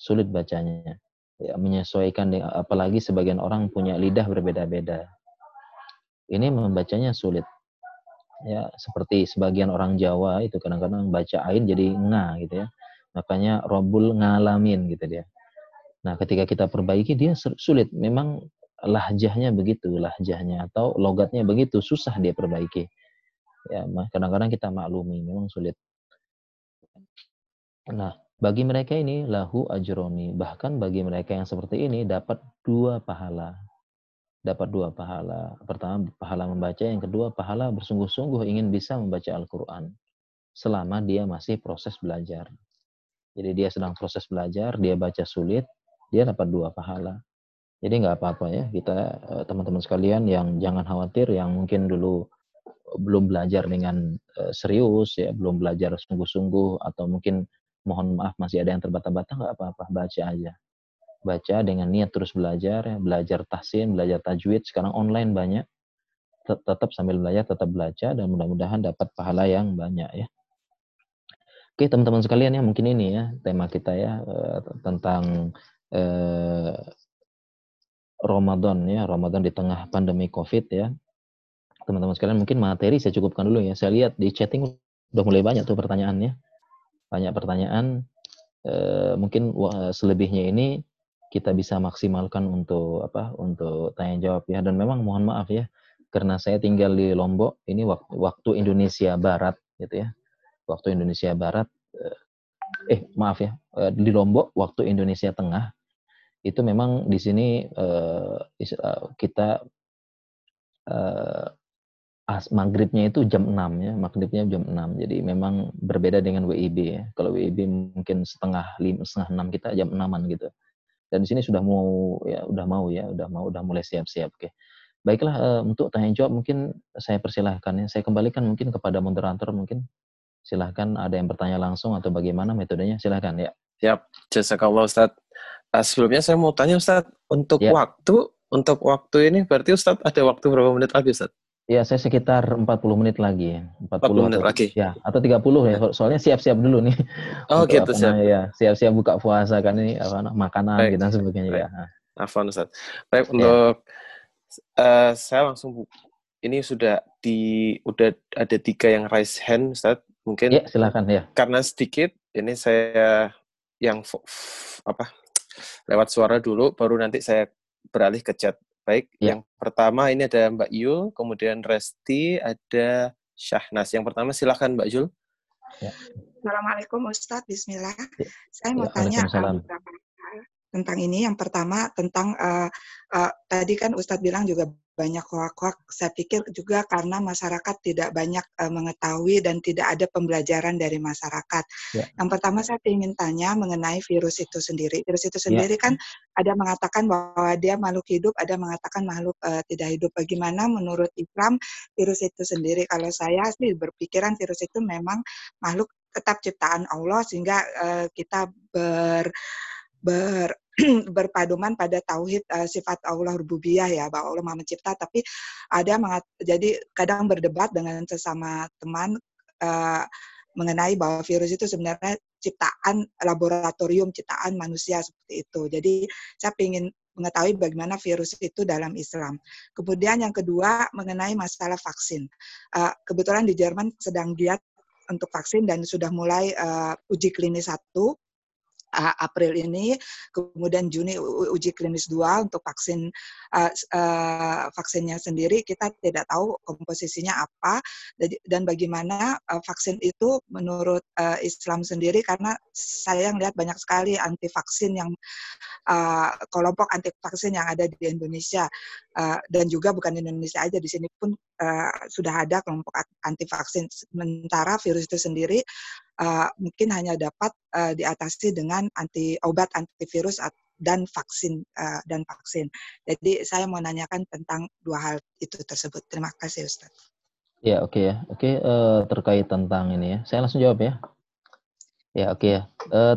Sulit bacanya ya, menyesuaikan apalagi sebagian orang punya lidah berbeda-beda. Ini membacanya sulit. Ya, seperti sebagian orang Jawa itu kadang-kadang baca ain jadi nga gitu ya. Makanya robul ngalamin gitu dia. Nah, ketika kita perbaiki dia sulit. Memang lahjahnya begitu, lahjahnya atau logatnya begitu, susah dia perbaiki. Ya, kadang-kadang kita maklumi, memang sulit. Nah, bagi mereka ini lahu ajroni. Bahkan bagi mereka yang seperti ini dapat dua pahala. Dapat dua pahala. Pertama pahala membaca, yang kedua pahala bersungguh-sungguh ingin bisa membaca Al-Quran. Selama dia masih proses belajar. Jadi dia sedang proses belajar, dia baca sulit, dia dapat dua pahala. Jadi nggak apa-apa ya kita eh, teman-teman sekalian yang jangan khawatir yang mungkin dulu belum belajar dengan eh, serius ya, belum belajar sungguh-sungguh atau mungkin mohon maaf masih ada yang terbata-bata nggak apa-apa baca aja. Baca dengan niat terus belajar ya belajar tahsin belajar tajwid sekarang online banyak. Tetap sambil belajar tetap belajar dan mudah-mudahan dapat pahala yang banyak ya. Oke teman-teman sekalian ya mungkin ini ya tema kita ya eh, tentang eh, Ramadan ya Ramadan di tengah pandemi COVID ya teman-teman sekalian mungkin materi saya cukupkan dulu ya saya lihat di chatting udah mulai banyak tuh pertanyaannya banyak pertanyaan. E, mungkin selebihnya ini kita bisa maksimalkan untuk apa? Untuk tanya jawab ya. Dan memang mohon maaf ya, karena saya tinggal di Lombok. Ini waktu, waktu Indonesia Barat, gitu ya. Waktu Indonesia Barat. Eh, eh maaf ya, eh, di Lombok waktu Indonesia Tengah itu memang di sini kita as maghribnya itu jam 6 ya, maghribnya jam 6. Jadi memang berbeda dengan WIB ya. Kalau WIB mungkin setengah lima, setengah enam kita jam 6 gitu. Dan di sini sudah mau ya, udah mau ya, udah mau, udah mulai siap-siap. Oke. Baiklah uh, untuk tanya jawab mungkin saya persilahkan ya. Saya kembalikan mungkin kepada moderator mungkin. Silahkan ada yang bertanya langsung atau bagaimana metodenya. Silahkan ya. Siap. Jazakallah Ustaz. Uh, sebelumnya saya mau tanya Ustaz, untuk ya. waktu untuk waktu ini berarti Ustaz ada waktu berapa menit lagi Ustaz? Ya, saya sekitar 40 menit lagi. 40, 40 menit lagi. Ya, atau 30 ya. Soalnya siap-siap dulu nih. (laughs) Oh, gitu siap. Ya, siap-siap buka puasa kan ini apa makanan Baik. gitu dan sebagainya Baik. ya. Afan Ustaz. Baik, ya. untuk uh, saya langsung ini sudah di udah ada tiga yang raise hand Ustaz. Mungkin Ya, silakan ya. Karena sedikit ini saya yang apa? lewat suara dulu baru nanti saya beralih ke chat. Baik, ya. yang pertama ini ada Mbak Yul, kemudian Resti, ada Syahnas. Yang pertama silakan Mbak Yul. Ya. Assalamualaikum Ustadz, Bismillah. Ya. Saya mau ya, tanya beberapa tentang ini. Yang pertama tentang uh, uh, tadi kan Ustadz bilang juga banyak hoak-hoak. Saya pikir juga karena masyarakat tidak banyak uh, mengetahui dan tidak ada pembelajaran dari masyarakat. Ya. Yang pertama saya ingin tanya mengenai virus itu sendiri. Virus itu sendiri ya. kan ada mengatakan bahwa dia makhluk hidup, ada mengatakan makhluk uh, tidak hidup. Bagaimana menurut Islam virus itu sendiri? Kalau saya sih berpikiran virus itu memang makhluk tetap ciptaan Allah sehingga uh, kita ber ber (clears throat) berpaduman pada tauhid uh, sifat Allah rububiyah ya bahwa Allah Maha mencipta tapi ada mengat, jadi kadang berdebat dengan sesama teman uh, mengenai bahwa virus itu sebenarnya ciptaan laboratorium ciptaan manusia seperti itu. Jadi saya ingin mengetahui bagaimana virus itu dalam Islam. Kemudian yang kedua mengenai masalah vaksin. Uh, kebetulan di Jerman sedang giat untuk vaksin dan sudah mulai uji klinis satu April ini, kemudian Juni uji klinis dua untuk vaksin uh, uh, vaksinnya sendiri kita tidak tahu komposisinya apa dan bagaimana uh, vaksin itu menurut uh, Islam sendiri karena saya lihat banyak sekali anti vaksin yang uh, kelompok anti vaksin yang ada di Indonesia uh, dan juga bukan di Indonesia aja di sini pun uh, sudah ada kelompok anti vaksin sementara virus itu sendiri uh, mungkin hanya dapat uh, diatasi dengan anti obat antivirus dan vaksin uh, dan vaksin. Jadi saya mau nanyakan tentang dua hal itu tersebut. Terima kasih Ustaz. Ya oke ya oke okay, uh, terkait tentang ini ya saya langsung jawab ya. Ya oke okay ya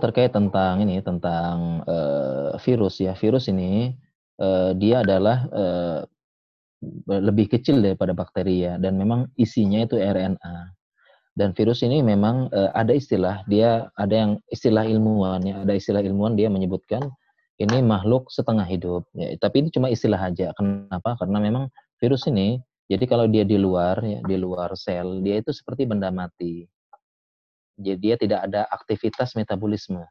terkait tentang ini tentang uh, virus ya virus ini uh, dia adalah uh, lebih kecil daripada bakteri ya dan memang isinya itu RNA dan virus ini memang uh, ada istilah dia ada yang istilah ilmuwan ya ada istilah ilmuwan dia menyebutkan ini makhluk setengah hidup. Ya tapi ini cuma istilah aja. Kenapa? Karena memang virus ini jadi kalau dia di luar ya di luar sel dia itu seperti benda mati. Jadi dia tidak ada aktivitas metabolisme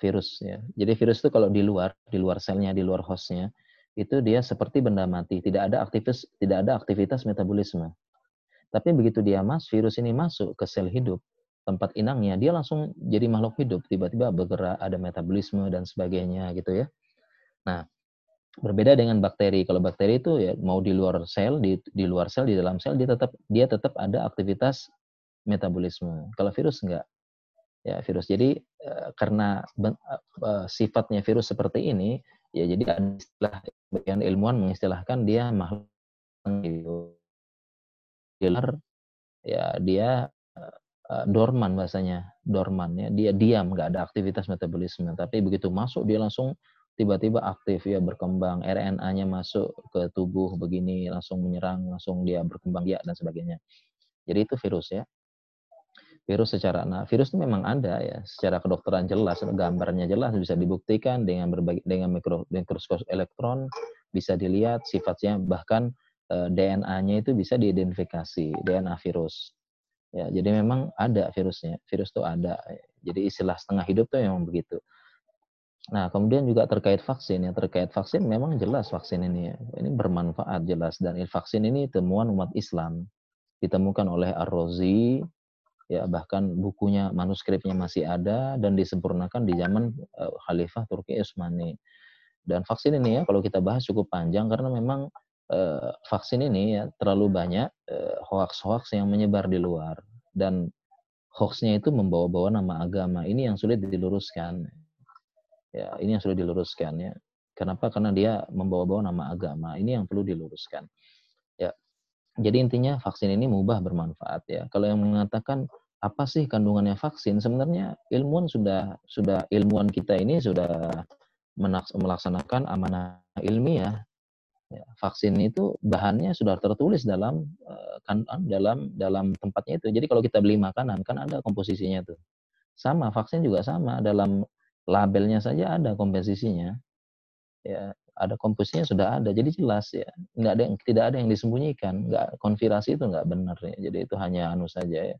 virus ya. Jadi virus itu kalau di luar di luar selnya di luar hostnya itu dia seperti benda mati tidak ada aktivitas tidak ada aktivitas metabolisme tapi begitu dia mas virus ini masuk ke sel hidup, tempat inangnya, dia langsung jadi makhluk hidup, tiba-tiba bergerak, ada metabolisme dan sebagainya gitu ya. Nah, berbeda dengan bakteri. Kalau bakteri itu ya mau di luar sel, di, di luar sel, di dalam sel dia tetap dia tetap ada aktivitas metabolisme. Kalau virus enggak. Ya, virus. Jadi eh, karena eh, sifatnya virus seperti ini, ya jadi ada istilah bagian ilmuwan mengistilahkan dia makhluk dealer ya dia uh, dorman bahasanya dorman ya dia diam nggak ada aktivitas metabolisme. Tapi begitu masuk dia langsung tiba-tiba aktif ya berkembang RNA-nya masuk ke tubuh begini langsung menyerang langsung dia berkembang ya dan sebagainya. Jadi itu virus ya virus secara nah virus itu memang ada ya secara kedokteran jelas gambarnya jelas bisa dibuktikan dengan berbagai dengan mikro, mikroskop elektron bisa dilihat sifatnya bahkan Eh, DNA-nya itu bisa diidentifikasi DNA virus. Ya, jadi memang ada virusnya. Virus itu ada. Jadi istilah setengah hidup tuh memang begitu. Nah, kemudian juga terkait vaksin ya, terkait vaksin memang jelas vaksin ini ya. Ini bermanfaat jelas dan vaksin ini temuan umat Islam. Ditemukan oleh Ar-Razi ya bahkan bukunya manuskripnya masih ada dan disempurnakan di zaman uh, Khalifah Turki Utsmani. Dan vaksin ini ya kalau kita bahas cukup panjang karena memang uh, vaksin ini ya terlalu banyak uh, hoax-hoax yang menyebar di luar. Dan hoaxnya itu membawa-bawa nama agama. Ini yang sulit diluruskan. Ya ini yang sulit diluruskan ya. Kenapa? Karena dia membawa-bawa nama agama. Ini yang perlu diluruskan. Ya jadi intinya vaksin ini mubah bermanfaat ya kalau yang mengatakan apa sih kandungannya vaksin sebenarnya ilmuwan sudah sudah ilmuwan kita ini sudah melaksanakan amanah ilmiah Ya, vaksin itu bahannya sudah tertulis dalam eh, kan dalam dalam tempatnya itu. Jadi kalau kita beli makanan kan ada komposisinya tuh. Sama vaksin juga sama dalam labelnya saja ada komposisinya. Ya, ada komposisinya sudah ada. Jadi jelas ya. Nggak ada yang tidak ada yang disembunyikan. Nggak konfirmasi itu nggak benar ya. Jadi itu hanya anu saja ya.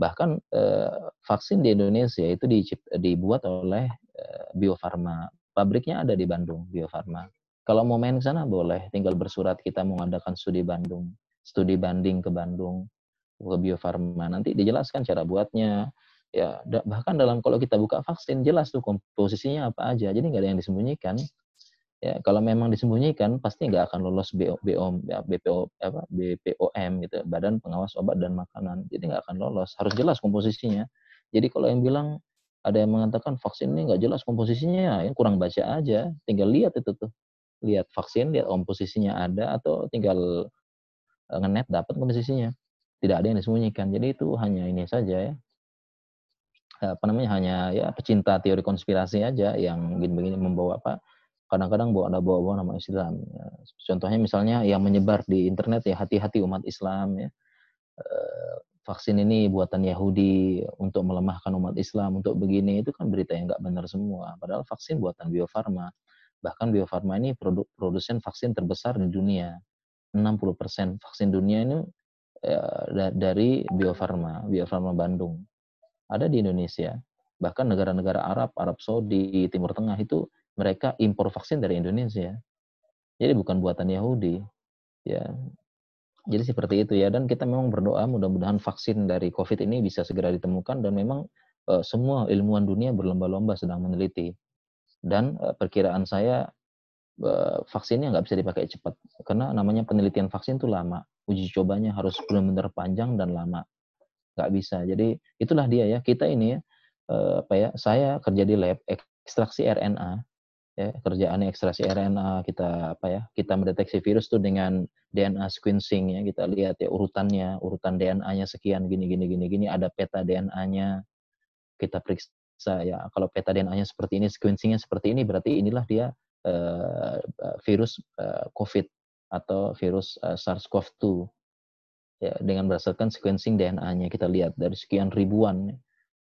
Bahkan eh, vaksin di Indonesia itu dibuat oleh eh, Bio Farma. Pabriknya ada di Bandung, Bio Farma kalau mau main ke sana boleh, tinggal bersurat kita mengadakan studi Bandung, studi banding ke Bandung, ke Bio Farma. Nanti dijelaskan cara buatnya. Ya, bahkan dalam kalau kita buka vaksin jelas tuh komposisinya apa aja. Jadi nggak ada yang disembunyikan. Ya, kalau memang disembunyikan pasti nggak akan lolos BO, BO, ya, BPO apa BPOM gitu, Badan Pengawas Obat dan Makanan. Jadi nggak akan lolos. Harus jelas komposisinya. Jadi kalau yang bilang ada yang mengatakan vaksin ini nggak jelas komposisinya, ya kurang baca aja. Tinggal lihat itu tuh lihat vaksin, lihat komposisinya ada atau tinggal eh, ngenet dapat komposisinya. Tidak ada yang disembunyikan. Jadi itu hanya ini saja ya. Apa namanya hanya ya pecinta teori konspirasi aja yang begini-begini membawa apa kadang-kadang bawa ada bawa-bawa nama Islam. Ya. Contohnya misalnya yang menyebar di internet ya hati-hati umat Islam ya. E, vaksin ini buatan Yahudi untuk melemahkan umat Islam untuk begini itu kan berita yang nggak benar semua. Padahal vaksin buatan Bio Farma. Bahkan Bio Farma ini produk produsen vaksin terbesar di dunia. 60% vaksin dunia ini ya, dari Bio Farma, Bio Farma Bandung. Ada di Indonesia. Bahkan negara-negara Arab, Arab Saudi, Timur Tengah itu mereka impor vaksin dari Indonesia. Jadi bukan buatan Yahudi. Ya. Jadi seperti itu ya dan kita memang berdoa mudah-mudahan vaksin dari Covid ini bisa segera ditemukan dan memang uh, semua ilmuwan dunia berlomba-lomba sedang meneliti. Dan uh, perkiraan saya uh, vaksinnya nggak bisa dipakai cepat karena namanya penelitian vaksin itu lama. Uji cobanya harus benar-benar panjang dan lama. Nggak bisa. Jadi itulah dia ya kita ini ya apa ya saya kerja di lab ekstraksi RNA ya kerjaannya ekstraksi RNA kita apa ya kita mendeteksi virus tuh dengan DNA sequencing ya kita lihat ya urutannya urutan DNA-nya sekian gini gini gini gini ada peta DNA-nya kita periksa ya. Kalau peta DNA-nya seperti ini sequencingnya seperti ini berarti inilah dia uh, virus uh, COVID atau virus uh, SARS-CoV-2 ya dengan berdasarkan sequencing DNA-nya kita lihat dari sekian ribuan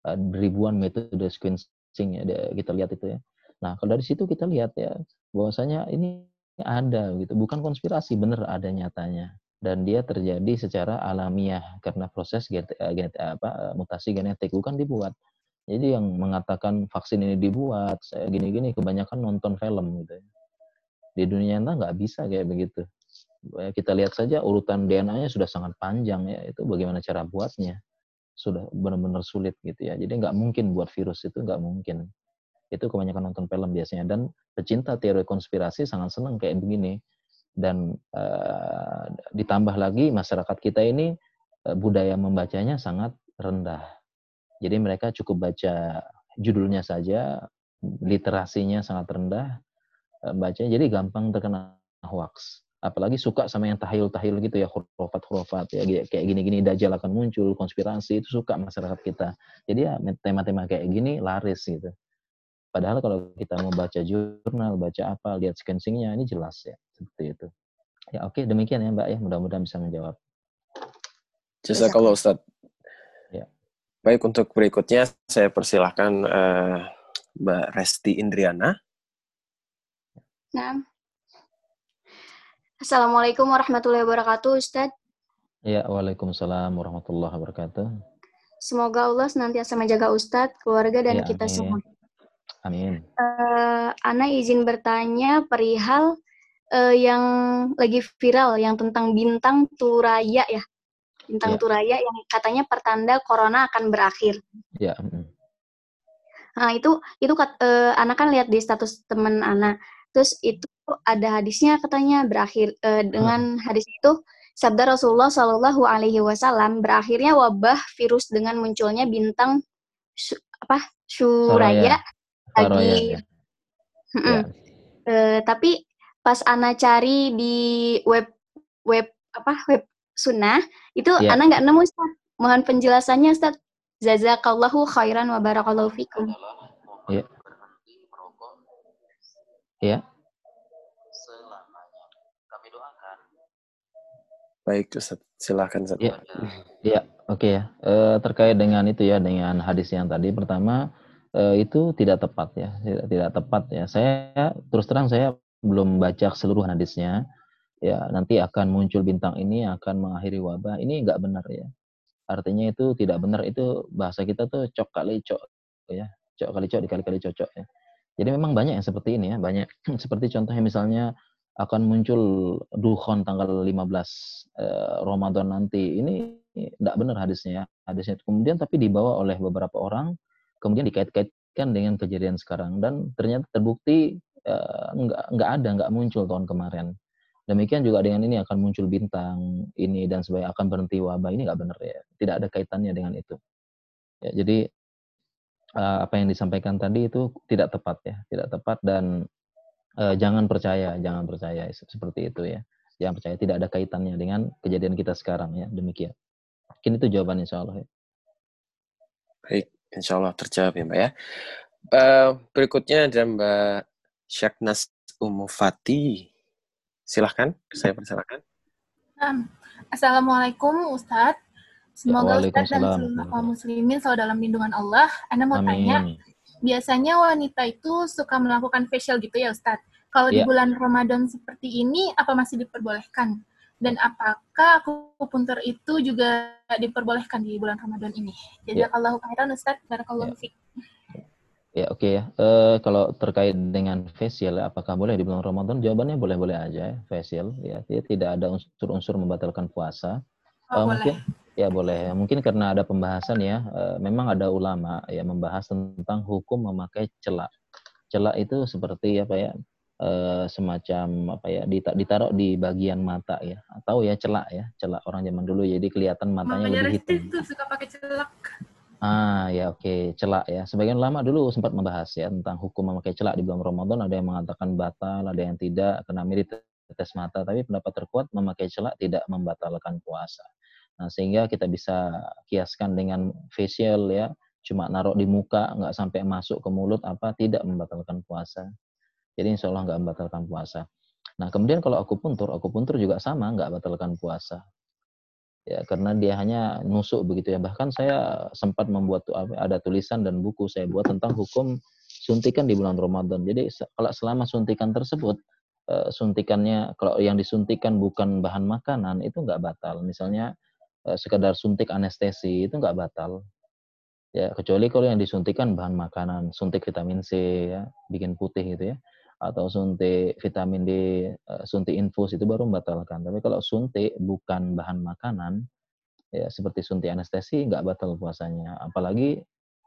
uh, ribuan metode sequencing ya kita lihat itu ya Nah, kalau dari situ kita lihat ya bahwasanya ini ada gitu, bukan konspirasi, benar ada nyatanya dan dia terjadi secara alamiah karena proses get, uh, get, apa, mutasi genetik bukan dibuat. Jadi yang mengatakan vaksin ini dibuat, gini-gini kebanyakan nonton film gitu. Ya. Di dunia nyata nggak bisa kayak begitu. Kita lihat saja urutan DNA-nya sudah sangat panjang ya, itu bagaimana cara buatnya. Sudah benar-benar sulit gitu ya. Jadi nggak mungkin buat virus itu nggak mungkin itu kebanyakan nonton film biasanya. Dan pecinta teori konspirasi sangat senang kayak begini. Dan uh, ditambah lagi masyarakat kita ini uh, budaya membacanya sangat rendah. Jadi mereka cukup baca judulnya saja literasinya sangat rendah uh, bacanya jadi gampang terkena hoax. Apalagi suka sama yang tahayul-tahayul gitu ya hurufat-hurufat ya kayak gini-gini. Dajjal akan muncul konspirasi itu suka masyarakat kita. Jadi ya tema-tema kayak gini laris gitu Padahal kalau kita mau baca jurnal, baca apa, lihat sequencingnya, ini jelas ya. Seperti itu. Ya oke, demikian ya Mbak ya. Mudah-mudahan bisa menjawab. Jasa kalau Ustaz. Ya. Baik, untuk berikutnya saya persilahkan uh, Mbak Resti Indriana. Nah. Assalamualaikum warahmatullahi wabarakatuh, Ustaz. Ya, Waalaikumsalam warahmatullahi wabarakatuh. Semoga Allah senantiasa menjaga Ustadz, keluarga, dan ya, kita amin. semua. Amin. Uh, Ana izin bertanya perihal uh, yang lagi viral yang tentang bintang Turaya ya. Bintang yeah. Turaya yang katanya pertanda corona akan berakhir. Ya. Yeah. Nah, itu itu uh, Ana kan lihat di status teman Ana. Terus itu ada hadisnya katanya berakhir uh, dengan hadis itu sabda Rasulullah Shallallahu alaihi wasallam berakhirnya wabah virus dengan munculnya bintang apa Suraya lagi ya. ya. Uh, tapi pas Ana cari di web web apa web sunnah itu ya. Ana nggak nemu Ustaz. Mohon penjelasannya Ustaz. Jazakallahu khairan wa barakallahu fikum. Iya. Iya. Baik, Ustaz. Silakan Ustaz. Iya. Iya, oke okay ya. E, terkait dengan itu ya dengan hadis yang tadi pertama uh, itu tidak tepat ya, tidak, tidak tepat ya. Saya terus terang saya belum baca seluruh hadisnya. Ya, nanti akan muncul bintang ini akan mengakhiri wabah. Ini enggak benar ya. Artinya itu tidak benar itu bahasa kita tuh cok kali cok ya. Cok kali cok dikali-kali cocok ya. Jadi memang banyak yang seperti ini ya, banyak (clears throat) seperti contohnya misalnya akan muncul dukhon tanggal 15 eh, Ramadan nanti. Ini tidak benar hadisnya ya. Hadisnya kemudian tapi dibawa oleh beberapa orang kemudian dikait-kaitkan dengan kejadian sekarang. Dan ternyata terbukti uh, nggak nggak ada nggak muncul tahun kemarin. Demikian juga dengan ini akan muncul bintang ini dan sebagainya akan berhenti wabah ini nggak benar ya. Tidak ada kaitannya dengan itu. Ya jadi uh, apa yang disampaikan tadi itu tidak tepat ya tidak tepat dan uh, jangan percaya jangan percaya seperti itu ya. Jangan percaya tidak ada kaitannya dengan kejadian kita sekarang ya demikian. Mungkin itu jawaban insya Allah ya. Baik Insya Allah terjawab ya Mbak ya. Uh, berikutnya ada Mbak Syaknas Umufati. Silahkan, saya persilakan. Assalamualaikum Ustadz. Semoga Ustadz dan seluruh kaum muslimin selalu dalam lindungan Allah. Anda mau Amin. tanya, biasanya wanita itu suka melakukan facial gitu ya Ustadz. Kalau ya. di bulan Ramadan seperti ini, apa masih diperbolehkan? Dan apakah akupuntur itu juga diperbolehkan di bulan Ramadan ini? Ya. Jazakallahu khairan Ustaz, barakallahu ya. Ya oke okay ya. Uh, kalau terkait dengan facial, apakah boleh di bulan Ramadan? Jawabannya boleh-boleh aja ya, facial. Ya, tidak ada unsur-unsur membatalkan puasa. Oh, uh, mungkin ya boleh. Mungkin karena ada pembahasan ya. Uh, memang ada ulama ya membahas tentang hukum memakai celak. Celak itu seperti apa ya? Uh, semacam apa ya ditaruh di bagian mata ya atau ya celak ya celak orang zaman dulu jadi kelihatan matanya Mamanya lebih hitam. itu suka pakai celak. Ah ya oke okay. celak ya. Sebagian lama dulu sempat membahas ya tentang hukum memakai celak di bulan Ramadan. Ada yang mengatakan batal, ada yang tidak karena mirip tetes mata. Tapi pendapat terkuat memakai celak tidak membatalkan puasa. Nah sehingga kita bisa kiaskan dengan facial ya, cuma naruh di muka nggak sampai masuk ke mulut apa tidak membatalkan puasa. Jadi insya Allah nggak membatalkan puasa. Nah kemudian kalau aku puntur, aku puntur juga sama nggak batalkan puasa. Ya karena dia hanya nusuk begitu ya. Bahkan saya sempat membuat ada tulisan dan buku saya buat tentang hukum suntikan di bulan Ramadan. Jadi kalau selama suntikan tersebut eh, suntikannya kalau yang disuntikan bukan bahan makanan itu nggak batal. Misalnya eh, sekedar suntik anestesi itu nggak batal. Ya kecuali kalau yang disuntikan bahan makanan suntik vitamin C ya bikin putih gitu ya atau suntik vitamin D, eh, suntik infus itu baru membatalkan. Tapi kalau suntik bukan bahan makanan, ya seperti suntik anestesi nggak batal puasanya. Apalagi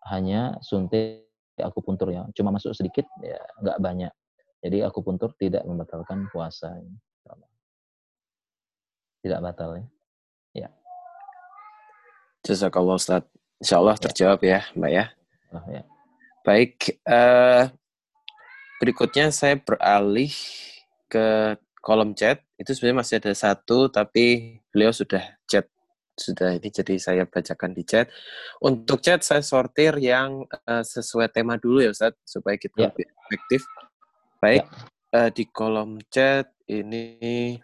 hanya suntik akupuntur ya, cuma masuk sedikit ya nggak banyak. Jadi akupuntur tidak membatalkan puasa. Tidak batal ya. Ya. Jazakallah Ustaz. Insya Allah ya. terjawab ya, Mbak ya. Oh, ya. Baik, uh, Berikutnya saya beralih ke kolom chat. Itu sebenarnya masih ada satu, tapi beliau sudah chat sudah ini jadi saya bacakan di chat. Untuk chat saya sortir yang uh, sesuai tema dulu ya Ustaz supaya kita ya. lebih efektif. Baik, ya. uh, di kolom chat ini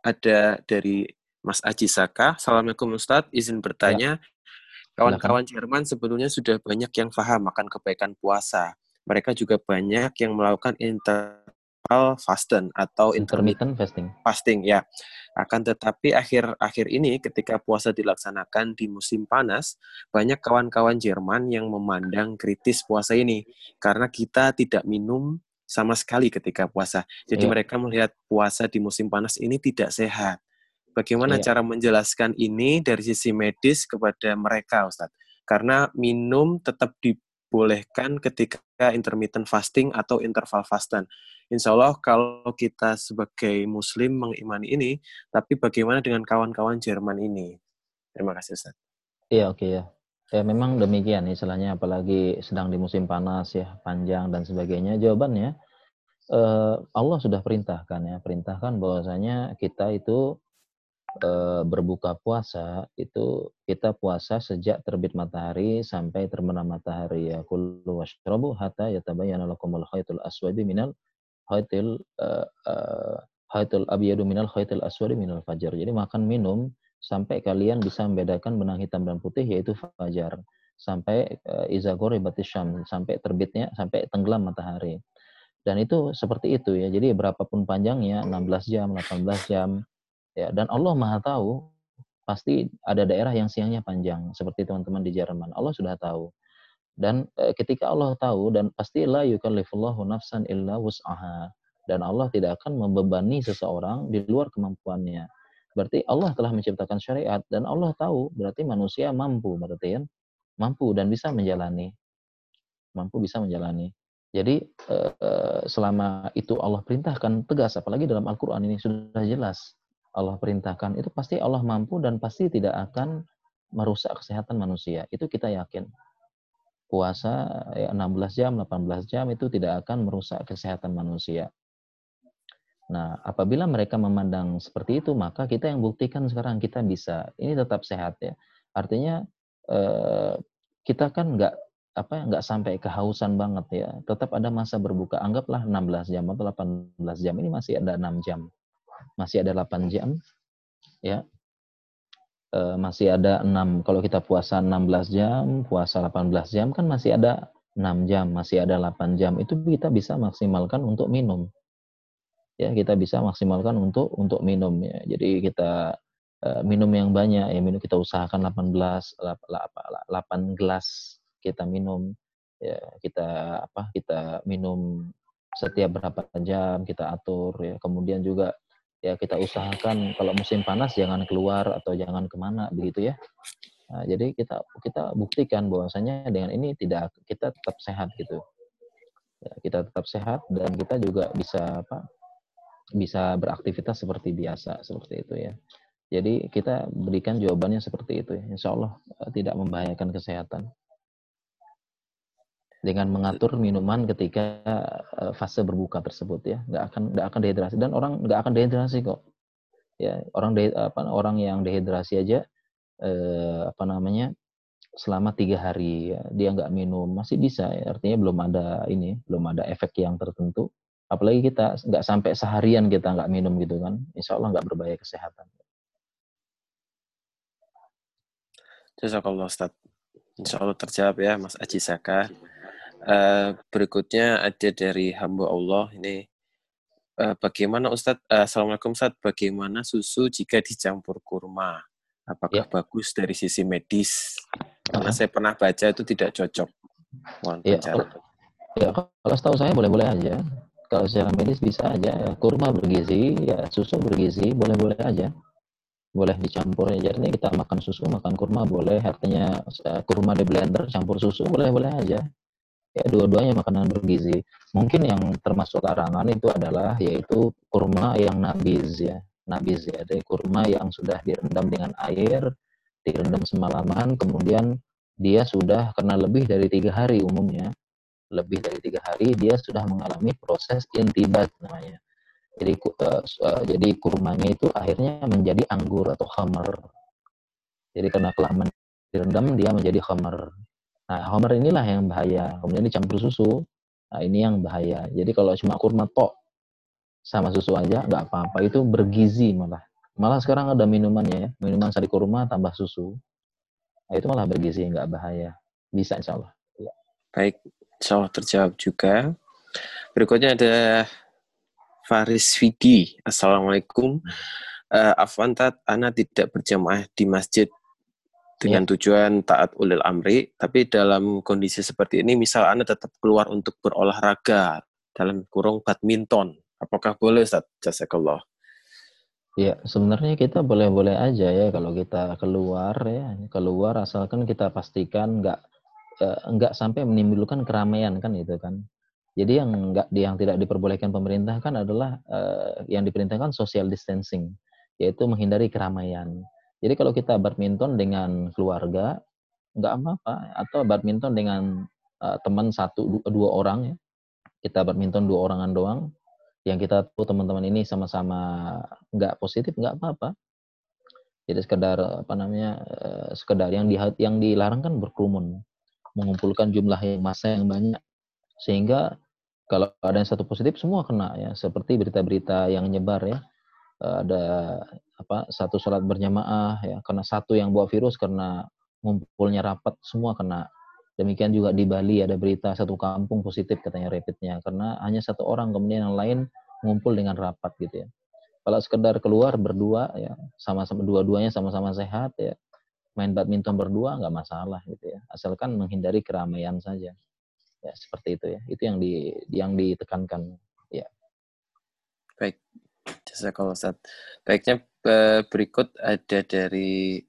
ada dari Mas Aji Saka. Assalamualaikum Ustadz, izin bertanya. Ya. Kawan-kawan. Jerman sebetulnya sudah banyak yang paham akan kebaikan puasa mereka juga banyak yang melakukan interval fasting atau intermittent fasting. Fasting ya. Akan tetapi akhir-akhir ini ketika puasa dilaksanakan di musim panas, banyak kawan-kawan Jerman yang memandang kritis puasa ini karena kita tidak minum sama sekali ketika puasa. Jadi yeah. mereka melihat puasa di musim panas ini tidak sehat. Bagaimana yeah. cara menjelaskan ini dari sisi medis kepada mereka, Ustadz? Karena minum tetap di dibolehkan ketika intermittent fasting atau interval fasting. Insya Allah kalau kita sebagai Muslim mengimani ini, tapi bagaimana dengan kawan-kawan Jerman ini? Terima kasih Ustaz. Iya oke ya. Ya memang demikian istilahnya apalagi sedang di musim panas ya panjang dan sebagainya. Jawabannya eh, Allah sudah perintahkan ya perintahkan bahwasanya kita itu e, berbuka puasa itu kita puasa sejak terbit matahari sampai terbenam matahari ya kullu washrabu hatta yatabayyana lakumul khaytul aswadi minal khaytil uh, uh, khaytul abyadu minal khaytil aswadi minal fajar. Jadi makan minum sampai kalian bisa membedakan benang hitam dan putih yaitu fajar sampai uh, iza syam sampai terbitnya sampai tenggelam matahari. Dan itu seperti itu ya. Jadi berapapun panjangnya 16 jam, 18 jam Ya, dan Allah Maha tahu pasti ada daerah yang siangnya panjang seperti teman-teman di Jerman. Allah sudah tahu. Dan e, ketika Allah tahu dan pasti la yukallifullahu nafsan illa wus'aha dan Allah tidak akan membebani seseorang di luar kemampuannya. Berarti Allah telah menciptakan syariat dan Allah tahu berarti manusia mampu berarti kan mampu dan bisa menjalani. Mampu bisa menjalani. Jadi e, selama itu Allah perintahkan tegas apalagi dalam Al-Qur'an ini sudah jelas Allah perintahkan itu pasti Allah mampu dan pasti tidak akan merusak kesehatan manusia. Itu kita yakin. Puasa ya 16 jam, 18 jam itu tidak akan merusak kesehatan manusia. Nah, apabila mereka memandang seperti itu, maka kita yang buktikan sekarang kita bisa. Ini tetap sehat ya. Artinya eh, kita kan nggak apa nggak sampai kehausan banget ya. Tetap ada masa berbuka. Anggaplah 16 jam atau 18 jam ini masih ada 6 jam masih ada 8 jam ya. E, masih ada 6 kalau kita puasa 16 jam puasa 18 jam kan masih ada 6 jam masih ada 8 jam. Itu kita bisa maksimalkan untuk minum. Ya kita bisa maksimalkan untuk untuk minum ya. Jadi kita uh, minum yang banyak ya minum kita usahakan 18 8 gelas kita minum ya. Kita apa kita minum setiap berapa jam kita atur ya. Kemudian juga ya kita usahakan kalau musim panas jangan keluar atau jangan ke mana begitu ya. Nah, jadi kita kita buktikan bahwasanya dengan ini tidak kita tetap sehat gitu. Ya, kita tetap sehat dan kita juga bisa apa bisa beraktivitas seperti biasa seperti itu ya. Jadi kita berikan jawabannya seperti itu ya. Insya Allah eh, tidak membahayakan kesehatan dengan mengatur minuman ketika uh, fase berbuka tersebut ya. Nggak akan nggak akan dehidrasi. Dan orang nggak akan dehidrasi kok. Ya orang de, apa orang yang dehidrasi aja uh, apa namanya selama tiga hari ya, dia nggak minum masih bisa ya. artinya belum ada ini belum ada efek yang tertentu. Apalagi kita nggak sampai seharian kita nggak minum gitu kan. Insya Allah nggak berbahaya kesehatan. Jazakallah. Insya Allah terjawab ya Mas Aji Saka. Uh, berikutnya ada dari hamba Allah ini. Uh, bagaimana Ustadz? Uh, Assalamualaikum Ustadz. Bagaimana susu jika dicampur kurma? Apakah ya. bagus dari sisi medis? Karena saya pernah baca itu tidak cocok. Mohon ya, kalau, ya kalau setahu saya boleh-boleh aja. Kalau secara medis bisa aja. Ya, kurma bergizi ya susu bergizi boleh-boleh aja. Boleh dicampur ya jadi kita makan susu makan kurma boleh. Artinya kurma di blender campur susu boleh-boleh aja ya dua-duanya makanan bergizi. Mungkin yang termasuk larangan itu adalah yaitu kurma yang nabiz ya, nabiz ya, dari kurma yang sudah direndam dengan air, direndam semalaman, kemudian dia sudah karena lebih dari tiga hari umumnya, lebih dari tiga hari dia sudah mengalami proses intibat namanya. Jadi uh, uh, jadi kurmanya itu akhirnya menjadi anggur atau khamar. Jadi karena kelamaan direndam dia menjadi khamar. Nah, homer inilah yang bahaya. Kemudian dicampur susu. Nah, ini yang bahaya. Jadi kalau cuma kurma tok sama susu aja nggak apa-apa. Itu bergizi malah. Malah sekarang ada minumannya ya. Minuman sari kurma tambah susu. Nah, itu malah bergizi, nggak bahaya. Bisa insya Allah. Ya. Baik, insya Allah terjawab juga. Berikutnya ada Faris Vidi. Assalamualaikum. Uh, Afwan Tat, Ana tidak berjamaah di masjid dengan ya. tujuan taat ulil amri, tapi dalam kondisi seperti ini, misal Anda tetap keluar untuk berolahraga dalam kurung badminton, apakah boleh Ustaz? Jazakallah. Ya, sebenarnya kita boleh-boleh aja ya kalau kita keluar ya, keluar asalkan kita pastikan nggak eh, nggak sampai menimbulkan keramaian kan itu kan. Jadi yang nggak yang tidak diperbolehkan pemerintah kan adalah uh, yang diperintahkan social distancing, yaitu menghindari keramaian. Jadi kalau kita badminton dengan keluarga nggak apa-apa. Atau badminton dengan uh, teman satu dua orang ya. Kita badminton dua orangan doang. Yang kita tahu teman-teman ini sama-sama nggak positif nggak apa-apa. Jadi sekedar apa namanya uh, sekedar yang di yang dilarang kan berkerumun. Mengumpulkan jumlah yang massa yang banyak. Sehingga kalau ada yang satu positif semua kena ya. Seperti berita-berita yang nyebar ya. Eh, ada apa satu sholat berjamaah ya. Karena satu yang bawa virus karena ngumpulnya rapat semua kena. Demikian juga di Bali ada berita satu kampung positif katanya rapidnya. Karena hanya satu orang kemudian yang lain ngumpul dengan rapat gitu ya. Kalau sekedar keluar berdua ya sama-sama dua-duanya sama-sama sehat ya. Main badminton berdua nggak masalah gitu ya. Asalkan menghindari keramaian saja. Ya seperti itu ya. Itu yang di yang ditekankan ya. Baik. Jazakallah Ustaz. Baiknya berikut ada dari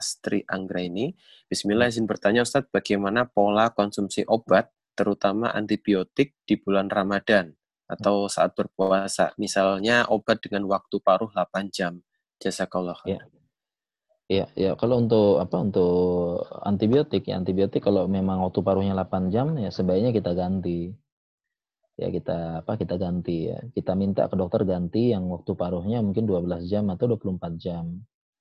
Astri Anggra ini. Bismillah izin bertanya Ustaz, bagaimana pola konsumsi obat, terutama antibiotik di bulan Ramadan atau saat berpuasa? Misalnya obat dengan waktu paruh 8 jam. Jazakallah. Ya. Ya, ya kalau untuk apa untuk antibiotik ya antibiotik kalau memang waktu paruhnya 8 jam ya sebaiknya kita ganti ya kita apa kita ganti ya. Kita minta ke dokter ganti yang waktu paruhnya mungkin 12 jam atau 24 jam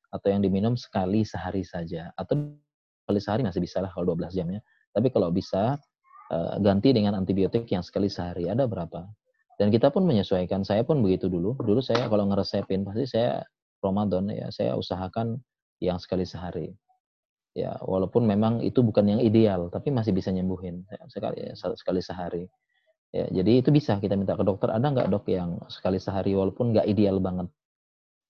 atau yang diminum sekali sehari saja atau sekali sehari masih bisa lah kalau 12 jamnya. Tapi kalau bisa uh, ganti dengan antibiotik yang sekali sehari ada berapa? Dan kita pun menyesuaikan. Saya pun begitu dulu. Dulu saya kalau ngeresepin pasti saya Ramadan ya saya usahakan yang sekali sehari. Ya, walaupun memang itu bukan yang ideal, tapi masih bisa nyembuhin ya, sekali sekali sehari Ya, jadi itu bisa kita minta ke dokter, ada nggak dok yang sekali sehari walaupun nggak ideal banget,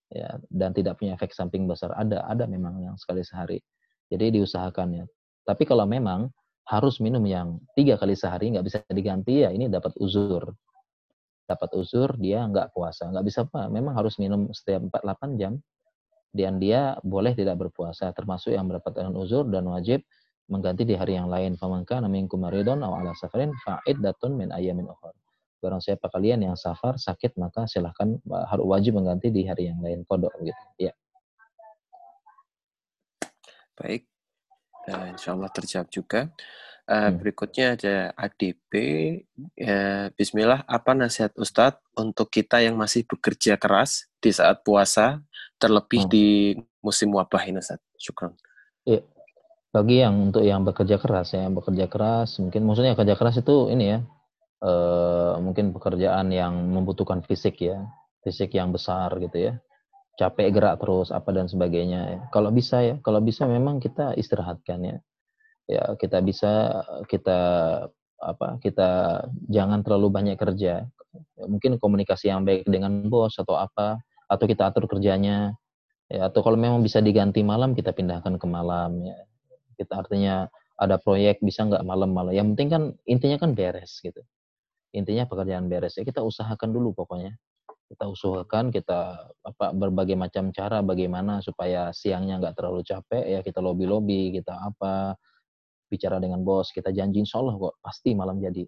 ya dan tidak punya efek samping besar. Ada, ada memang yang sekali sehari. Jadi diusahakan ya. Tapi kalau memang harus minum yang tiga kali sehari nggak bisa diganti ya ini dapat uzur, dapat uzur dia nggak puasa, nggak bisa apa, memang harus minum setiap 48 jam. Dan dia boleh tidak berpuasa termasuk yang mendapatkan uzur dan wajib mengganti di hari yang lain. Famangka namin kumaridon aw ala safarin fa'id datun min ayamin ukhra. Barang siapa kalian yang safar sakit maka silahkan harus wajib mengganti di hari yang lain kodok gitu. Ya. Baik. Uh, insya Allah terjawab juga. Uh, hmm. Berikutnya ada ADP. Uh, Bismillah, apa nasihat Ustadz untuk kita yang masih bekerja keras di saat puasa, terlebih hmm. di musim wabah ini Ustadz? Syukran. Ya, bagi yang untuk yang bekerja keras ya, bekerja keras, mungkin maksudnya kerja keras itu ini ya, uh, mungkin pekerjaan yang membutuhkan fisik ya, fisik yang besar gitu ya, capek gerak terus apa dan sebagainya. Ya. Kalau bisa ya, kalau bisa memang kita istirahatkan ya, ya kita bisa kita apa kita jangan terlalu banyak kerja, mungkin komunikasi yang baik dengan bos atau apa, atau kita atur kerjanya, ya atau kalau memang bisa diganti malam kita pindahkan ke malam ya kita artinya ada proyek bisa nggak malam-malam. Yang penting kan intinya kan beres gitu. Intinya pekerjaan beres. Ya kita usahakan dulu pokoknya. Kita usahakan kita apa berbagai macam cara bagaimana supaya siangnya nggak terlalu capek ya kita lobby lobby kita apa bicara dengan bos kita janji insya kok pasti malam jadi.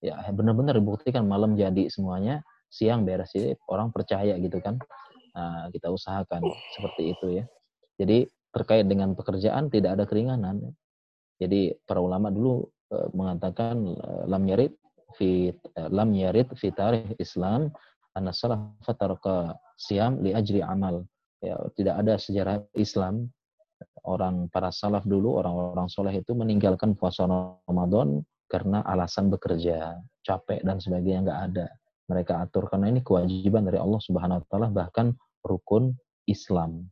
Ya benar-benar dibuktikan malam jadi semuanya siang beres. Jadi orang percaya gitu kan. Nah, kita usahakan seperti itu ya. Jadi terkait dengan pekerjaan tidak ada keringanan. Jadi para ulama dulu uh, mengatakan uh, lam yarid fi uh, lam yarid fi tarikh Islam salaf fataraka siam li ajri amal. Ya, tidak ada sejarah Islam orang para salaf dulu orang-orang soleh itu meninggalkan puasa Ramadan karena alasan bekerja, capek dan sebagainya nggak ada. Mereka atur karena ini kewajiban dari Allah Subhanahu wa taala bahkan rukun Islam.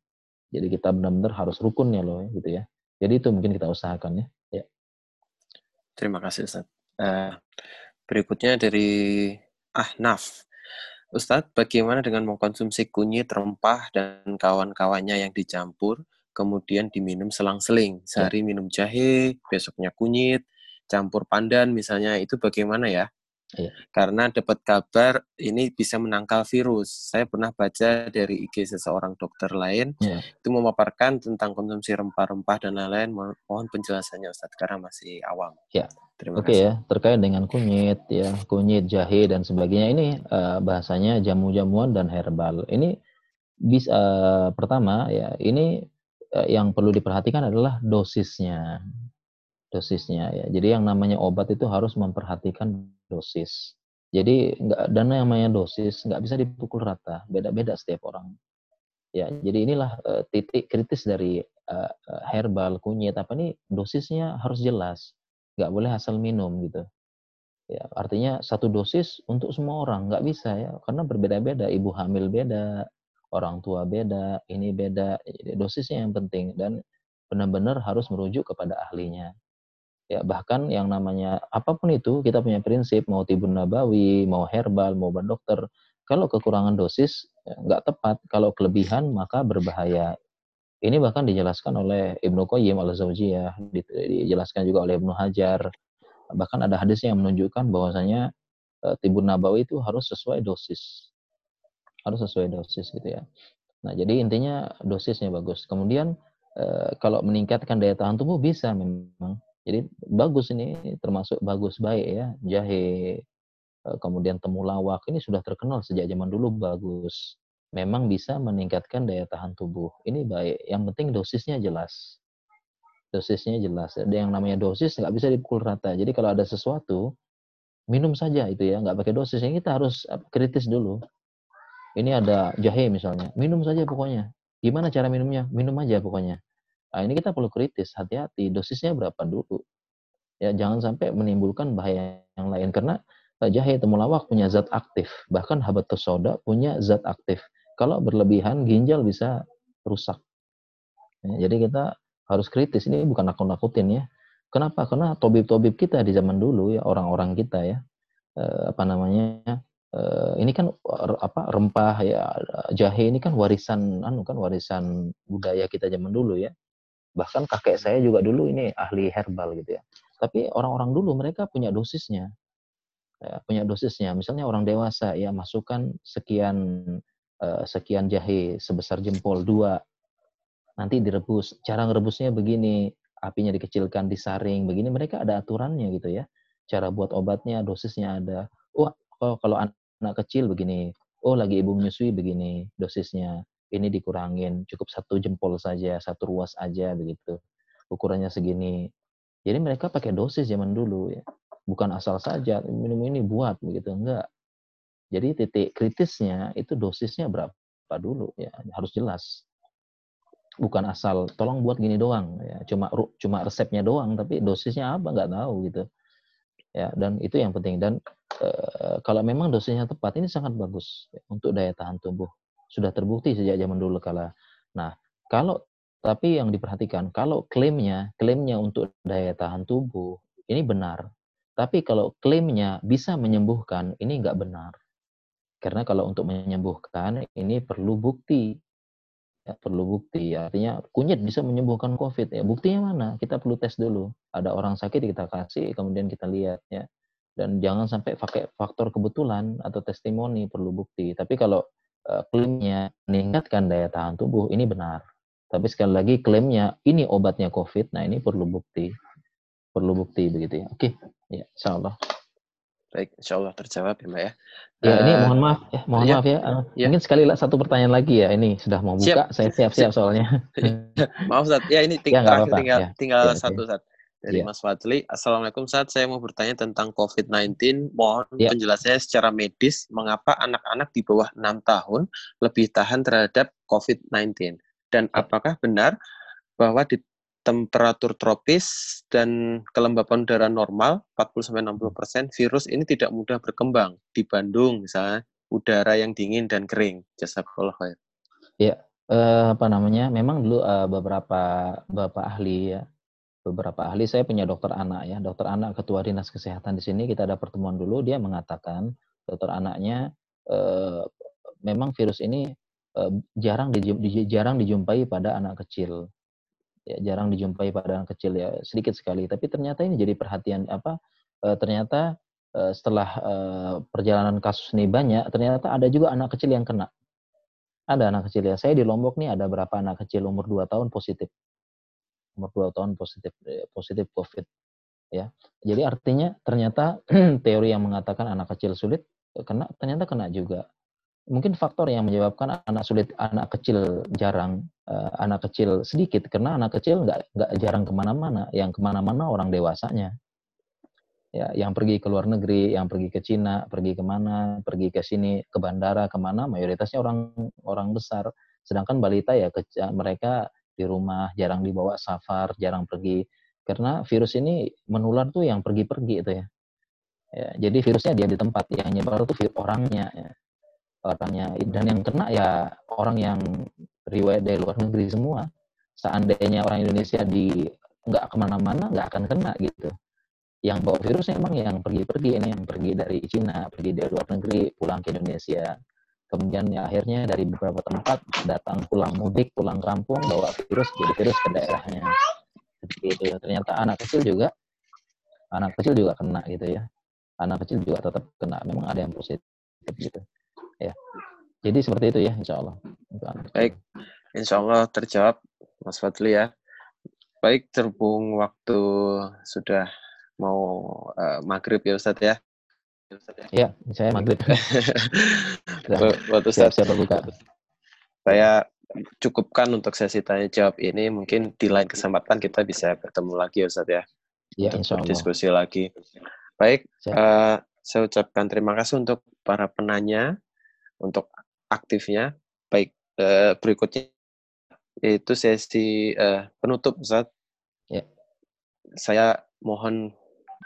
Jadi kita benar-benar harus rukunnya loh, gitu ya. Jadi itu mungkin kita usahakan ya. ya. Terima kasih Ustaz. Uh, berikutnya dari Ahnaf. Ustadz, bagaimana dengan mengkonsumsi kunyit, rempah, dan kawan-kawannya yang dicampur, kemudian diminum selang-seling? Sehari ya. minum jahe, besoknya kunyit, campur pandan misalnya, itu bagaimana ya? Iya. Karena dapat kabar ini bisa menangkal virus. Saya pernah baca dari IG seseorang dokter lain iya. itu memaparkan tentang konsumsi rempah-rempah dan lain-lain. Mohon penjelasannya Ustaz karena masih awam. Ya. Terima Oke kasih. ya, terkait dengan kunyit ya, kunyit, jahe dan sebagainya ini uh, bahasanya jamu-jamuan dan herbal. Ini bisa uh, pertama ya, ini uh, yang perlu diperhatikan adalah dosisnya dosisnya ya. Jadi yang namanya obat itu harus memperhatikan dosis. Jadi nggak dan yang namanya dosis nggak bisa dipukul rata, beda-beda setiap orang. Ya, jadi inilah uh, titik kritis dari uh, herbal kunyit apa nih dosisnya harus jelas, nggak boleh asal minum gitu. Ya, artinya satu dosis untuk semua orang nggak bisa ya, karena berbeda-beda. Ibu hamil beda, orang tua beda, ini beda. Jadi dosisnya yang penting dan benar-benar harus merujuk kepada ahlinya ya bahkan yang namanya apa pun itu kita punya prinsip mau tibun nabawi mau herbal mau obat dokter kalau kekurangan dosis ya, nggak ya, tepat. Kalau kelebihan maka berbahaya. Ini bahkan dijelaskan oleh Ibnu Qayyim al-Zawjiyah dijelaskan juga oleh Ibnu Hajar. Bahkan ada hadis yang menunjukkan bahwasanya e, tibun nabawi itu harus sesuai dosis. Harus sesuai dosis gitu ya. Nah jadi intinya dosisnya bagus. Kemudian e, kalau meningkatkan daya tahan tubuh bisa memang jadi bagus ini termasuk bagus baik ya jahe eh, kemudian temulawak ini sudah terkenal sejak zaman dulu bagus. Memang bisa meningkatkan daya tahan tubuh. Ini baik. Yang penting dosisnya jelas. Dosisnya jelas. Ada yang namanya dosis nggak bisa dipukul rata. Jadi kalau ada sesuatu minum saja itu ya nggak pakai dosis. Ini kita harus kritis dulu. Ini ada jahe misalnya, minum saja pokoknya. Gimana cara minumnya? Minum aja pokoknya. Nah, ini kita perlu kritis, hati-hati, dosisnya berapa dulu. Ya, jangan sampai menimbulkan bahaya yang lain karena eh, jahe temulawak punya zat aktif, bahkan habatus soda punya zat aktif. Kalau berlebihan ginjal bisa rusak. Ya, jadi kita harus kritis. Ini bukan nakut-nakutin ya. Kenapa? Karena tobib-tobib kita di zaman dulu ya orang-orang kita ya uh, apa namanya uh, ini kan apa rempah ya jahe ini kan warisan anu kan warisan budaya kita zaman dulu ya bahkan kakek saya juga dulu ini ahli herbal gitu ya. Tapi orang-orang dulu mereka punya dosisnya. Ya, punya dosisnya. Misalnya orang dewasa ya masukkan sekian uh, sekian jahe sebesar jempol dua. Nanti direbus. Cara ngerebusnya begini apinya dikecilkan disaring begini. Mereka ada aturannya gitu ya. Cara buat obatnya dosisnya ada. Wah oh, kalau anak kecil begini. Oh lagi ibu menyusui begini dosisnya ini dikurangin. Cukup satu jempol saja satu ruas aja begitu. Ukurannya segini. Jadi mereka pakai dosis zaman dulu ya. Bukan asal saja minum ini buat begitu. Enggak. Jadi titik kritisnya itu dosisnya berapa dulu ya? Harus jelas. Bukan asal tolong buat gini doang ya. Cuma cuma resepnya doang tapi dosisnya apa? Nggak tahu gitu. Ya dan itu yang penting. Dan e, kalau memang dosisnya tepat ini sangat bagus ya, untuk daya tahan tubuh sudah terbukti sejak zaman dulu kala. Nah kalau tapi yang diperhatikan kalau klaimnya klaimnya untuk daya tahan tubuh ini benar. Tapi kalau klaimnya bisa menyembuhkan ini nggak benar. Karena kalau untuk menyembuhkan ini perlu bukti. Ya, perlu bukti. Artinya kunyit bisa menyembuhkan covid. Ya buktinya mana? Kita perlu tes dulu. Ada orang sakit kita kasih kemudian kita lihat ya. Dan jangan sampai pakai faktor kebetulan atau testimoni perlu bukti. Tapi kalau klaimnya meningkatkan daya tahan tubuh ini benar tapi sekali lagi klaimnya ini obatnya covid nah ini perlu bukti perlu bukti begitu ya oke ya insyaallah Baik, insya Allah terjawab ya Mbak ya. Ya, uh, ini mohon maaf ya, mohon ya, maaf ya. Uh, ya. Mungkin sekali lagi satu pertanyaan lagi ya. Ini sudah mau buka, siap. saya siap-siap soalnya. (laughs) maaf Ustaz, ya ini ting ya, apa -apa. tinggal ya. tinggal ya, satu Ustaz. Dari ya. Mas Fadli. Assalamualaikum Ustaz, saya mau bertanya tentang COVID-19. Mohon ya. penjelasannya secara medis, mengapa anak-anak di bawah 6 tahun lebih tahan terhadap COVID-19? Dan ya. apakah benar bahwa di temperatur tropis dan kelembapan udara normal 40-60%, virus ini tidak mudah berkembang di Bandung misalnya udara yang dingin dan kering. Jazakallah khair. Ya, eh, apa namanya? Memang dulu eh, beberapa bapak ahli ya, beberapa ahli saya punya dokter anak ya, dokter anak ketua dinas kesehatan di sini kita ada pertemuan dulu dia mengatakan dokter anaknya eh, memang virus ini eh, jarang jarang dijumpai pada anak kecil. Ya jarang dijumpai pada anak kecil ya sedikit sekali. Tapi ternyata ini jadi perhatian apa e, ternyata e, setelah e, perjalanan kasus ini banyak ternyata ada juga anak kecil yang kena. Ada anak kecil ya saya di Lombok nih ada berapa anak kecil umur 2 tahun positif umur 2 tahun positif positif COVID ya. Jadi artinya ternyata (clears throat) teori yang mengatakan anak kecil sulit kena ternyata kena juga. Mungkin faktor yang menyebabkan anak sulit anak kecil jarang uh, anak kecil sedikit karena anak kecil nggak nggak jarang ke mana-mana yang ke mana-mana orang dewasanya. Ya yang pergi ke luar negeri yang pergi ke Cina pergi ke mana pergi ke sini ke bandara ke mana mayoritasnya orang orang besar. Sedangkan balita ya ke, mereka di rumah jarang dibawa safar jarang pergi. Karena virus ini menular tuh yang pergi-pergi itu ya. Ya jadi virusnya dia di tempat yang nyebar tuh orangnya ya. Orangnya dan yang kena ya orang yang riwayat dari luar negeri semua. Seandainya orang Indonesia di nggak ke mana-mana nggak akan kena gitu. Yang bawa virus emang yang pergi-pergi ini yang pergi dari Cina pergi dari luar negeri pulang ke Indonesia kemudian ya akhirnya dari beberapa tempat datang pulang mudik pulang kampung bawa virus jadi virus ke daerahnya. Seperti itu. Ternyata anak kecil juga anak kecil juga kena gitu ya. Anak kecil juga tetap kena memang ada yang positif gitu. Ya. Jadi seperti itu ya insya Allah. Baik. Insya Allah terjawab Mas Fadli ya. Baik terhubung waktu sudah mau uh, maghrib ya Ustadz ya ya. Saya maghrib (laughs) buat Ustadz siap, buka saya cukupkan untuk sesi tanya jawab ini. Mungkin di lain kesempatan kita bisa bertemu lagi ya. Ustadz ya ya insya Allah. diskusi lagi. Baik uh, saya ucapkan terima kasih untuk para penanya untuk aktifnya. Baik, uh, berikutnya yaitu sesi uh, penutup, Ustaz. Ya. Saya mohon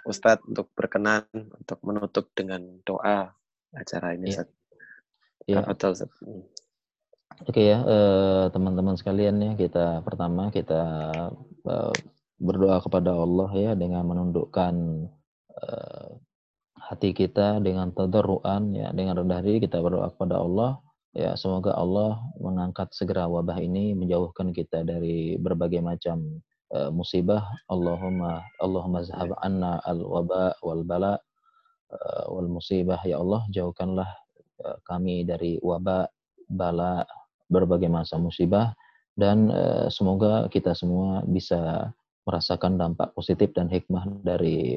Ustadz untuk berkenan untuk menutup dengan doa acara ini, ya. Ustaz. Ya. Ustaz. Hmm. Oke ya, uh, teman-teman sekalian ya, kita pertama kita uh, berdoa kepada Allah ya dengan menundukkan uh, hati kita dengan tadarruan ya dengan rendah diri kita berdoa kepada Allah ya semoga Allah mengangkat segera wabah ini menjauhkan kita dari berbagai macam uh, musibah Allahumma Allahumma zahab anna al waba wal bala uh, wal musibah ya Allah jauhkanlah uh, kami dari wabah bala berbagai macam musibah. Dan uh, semoga kita semua bisa merasakan dampak positif dan hikmah dari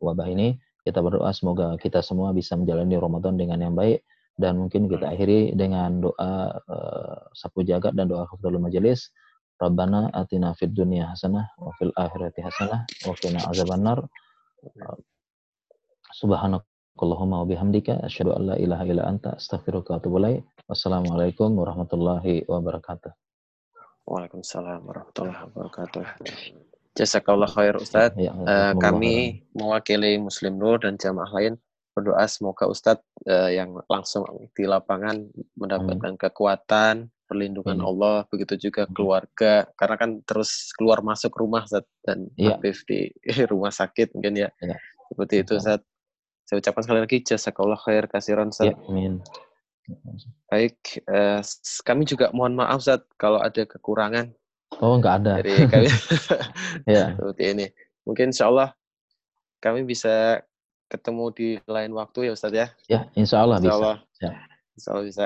wabah ini. Kita berdoa semoga kita semua bisa menjalani Ramadan dengan yang baik. Dan mungkin kita akhiri dengan doa uh, sapu jagat dan doa kafirul majelis. Rabbana atina fid dunya hasanah wa fil akhirati hasanah wa qina azabannar. Subhanakallahumma wa bihamdika asyhadu an la ilaha illa anta astaghfiruka wa atubu ilaik. Wassalamualaikum warahmatullahi wabarakatuh. Waalaikumsalam warahmatullahi wabarakatuh. Jazakallah khair Ustaz. Ya, uh, kami mewakili Muslim Nur dan jamaah lain berdoa semoga Ustadz uh, yang langsung di lapangan mendapatkan Amin. kekuatan, perlindungan Amin. Allah, begitu juga keluarga, karena kan terus keluar masuk rumah Ustaz dan ya. aktif di (laughs) rumah sakit mungkin ya. ya. Seperti itu Ustaz. Saya ucapkan sekali lagi jazakallah khair kasiran Ustaz. Ya, amin. Baik, uh, kami juga mohon maaf Ustaz kalau ada kekurangan Oh, nggak ada. Jadi kami (laughs) ya. seperti ini. Mungkin insya Allah kami bisa ketemu di lain waktu ya Ustadz ya. Ya, insya Allah insya Allah. bisa. Ya. Insya Allah bisa.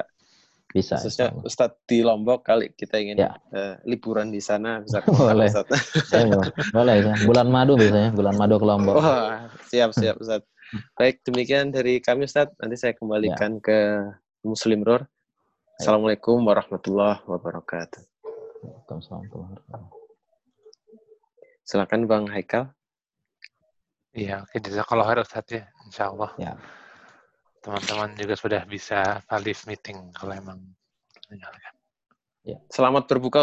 Bisa. Khususnya Ustadz di Lombok kali kita ingin ya. uh, liburan di sana bisa (laughs) boleh. (laughs) ya, boleh ya. Bulan madu biasanya, bulan madu ke Lombok. Oh, siap siap Ustadz. Baik, demikian dari kami Ustadz. Nanti saya kembalikan ya. ke Muslim Roar. Assalamualaikum warahmatullahi wabarakatuh. Silakan Bang Haikal. Iya, oke. Kalau harus hati, insya Allah. Ya. Teman-teman juga sudah bisa live meeting kalau emang Ya. Selamat berbuka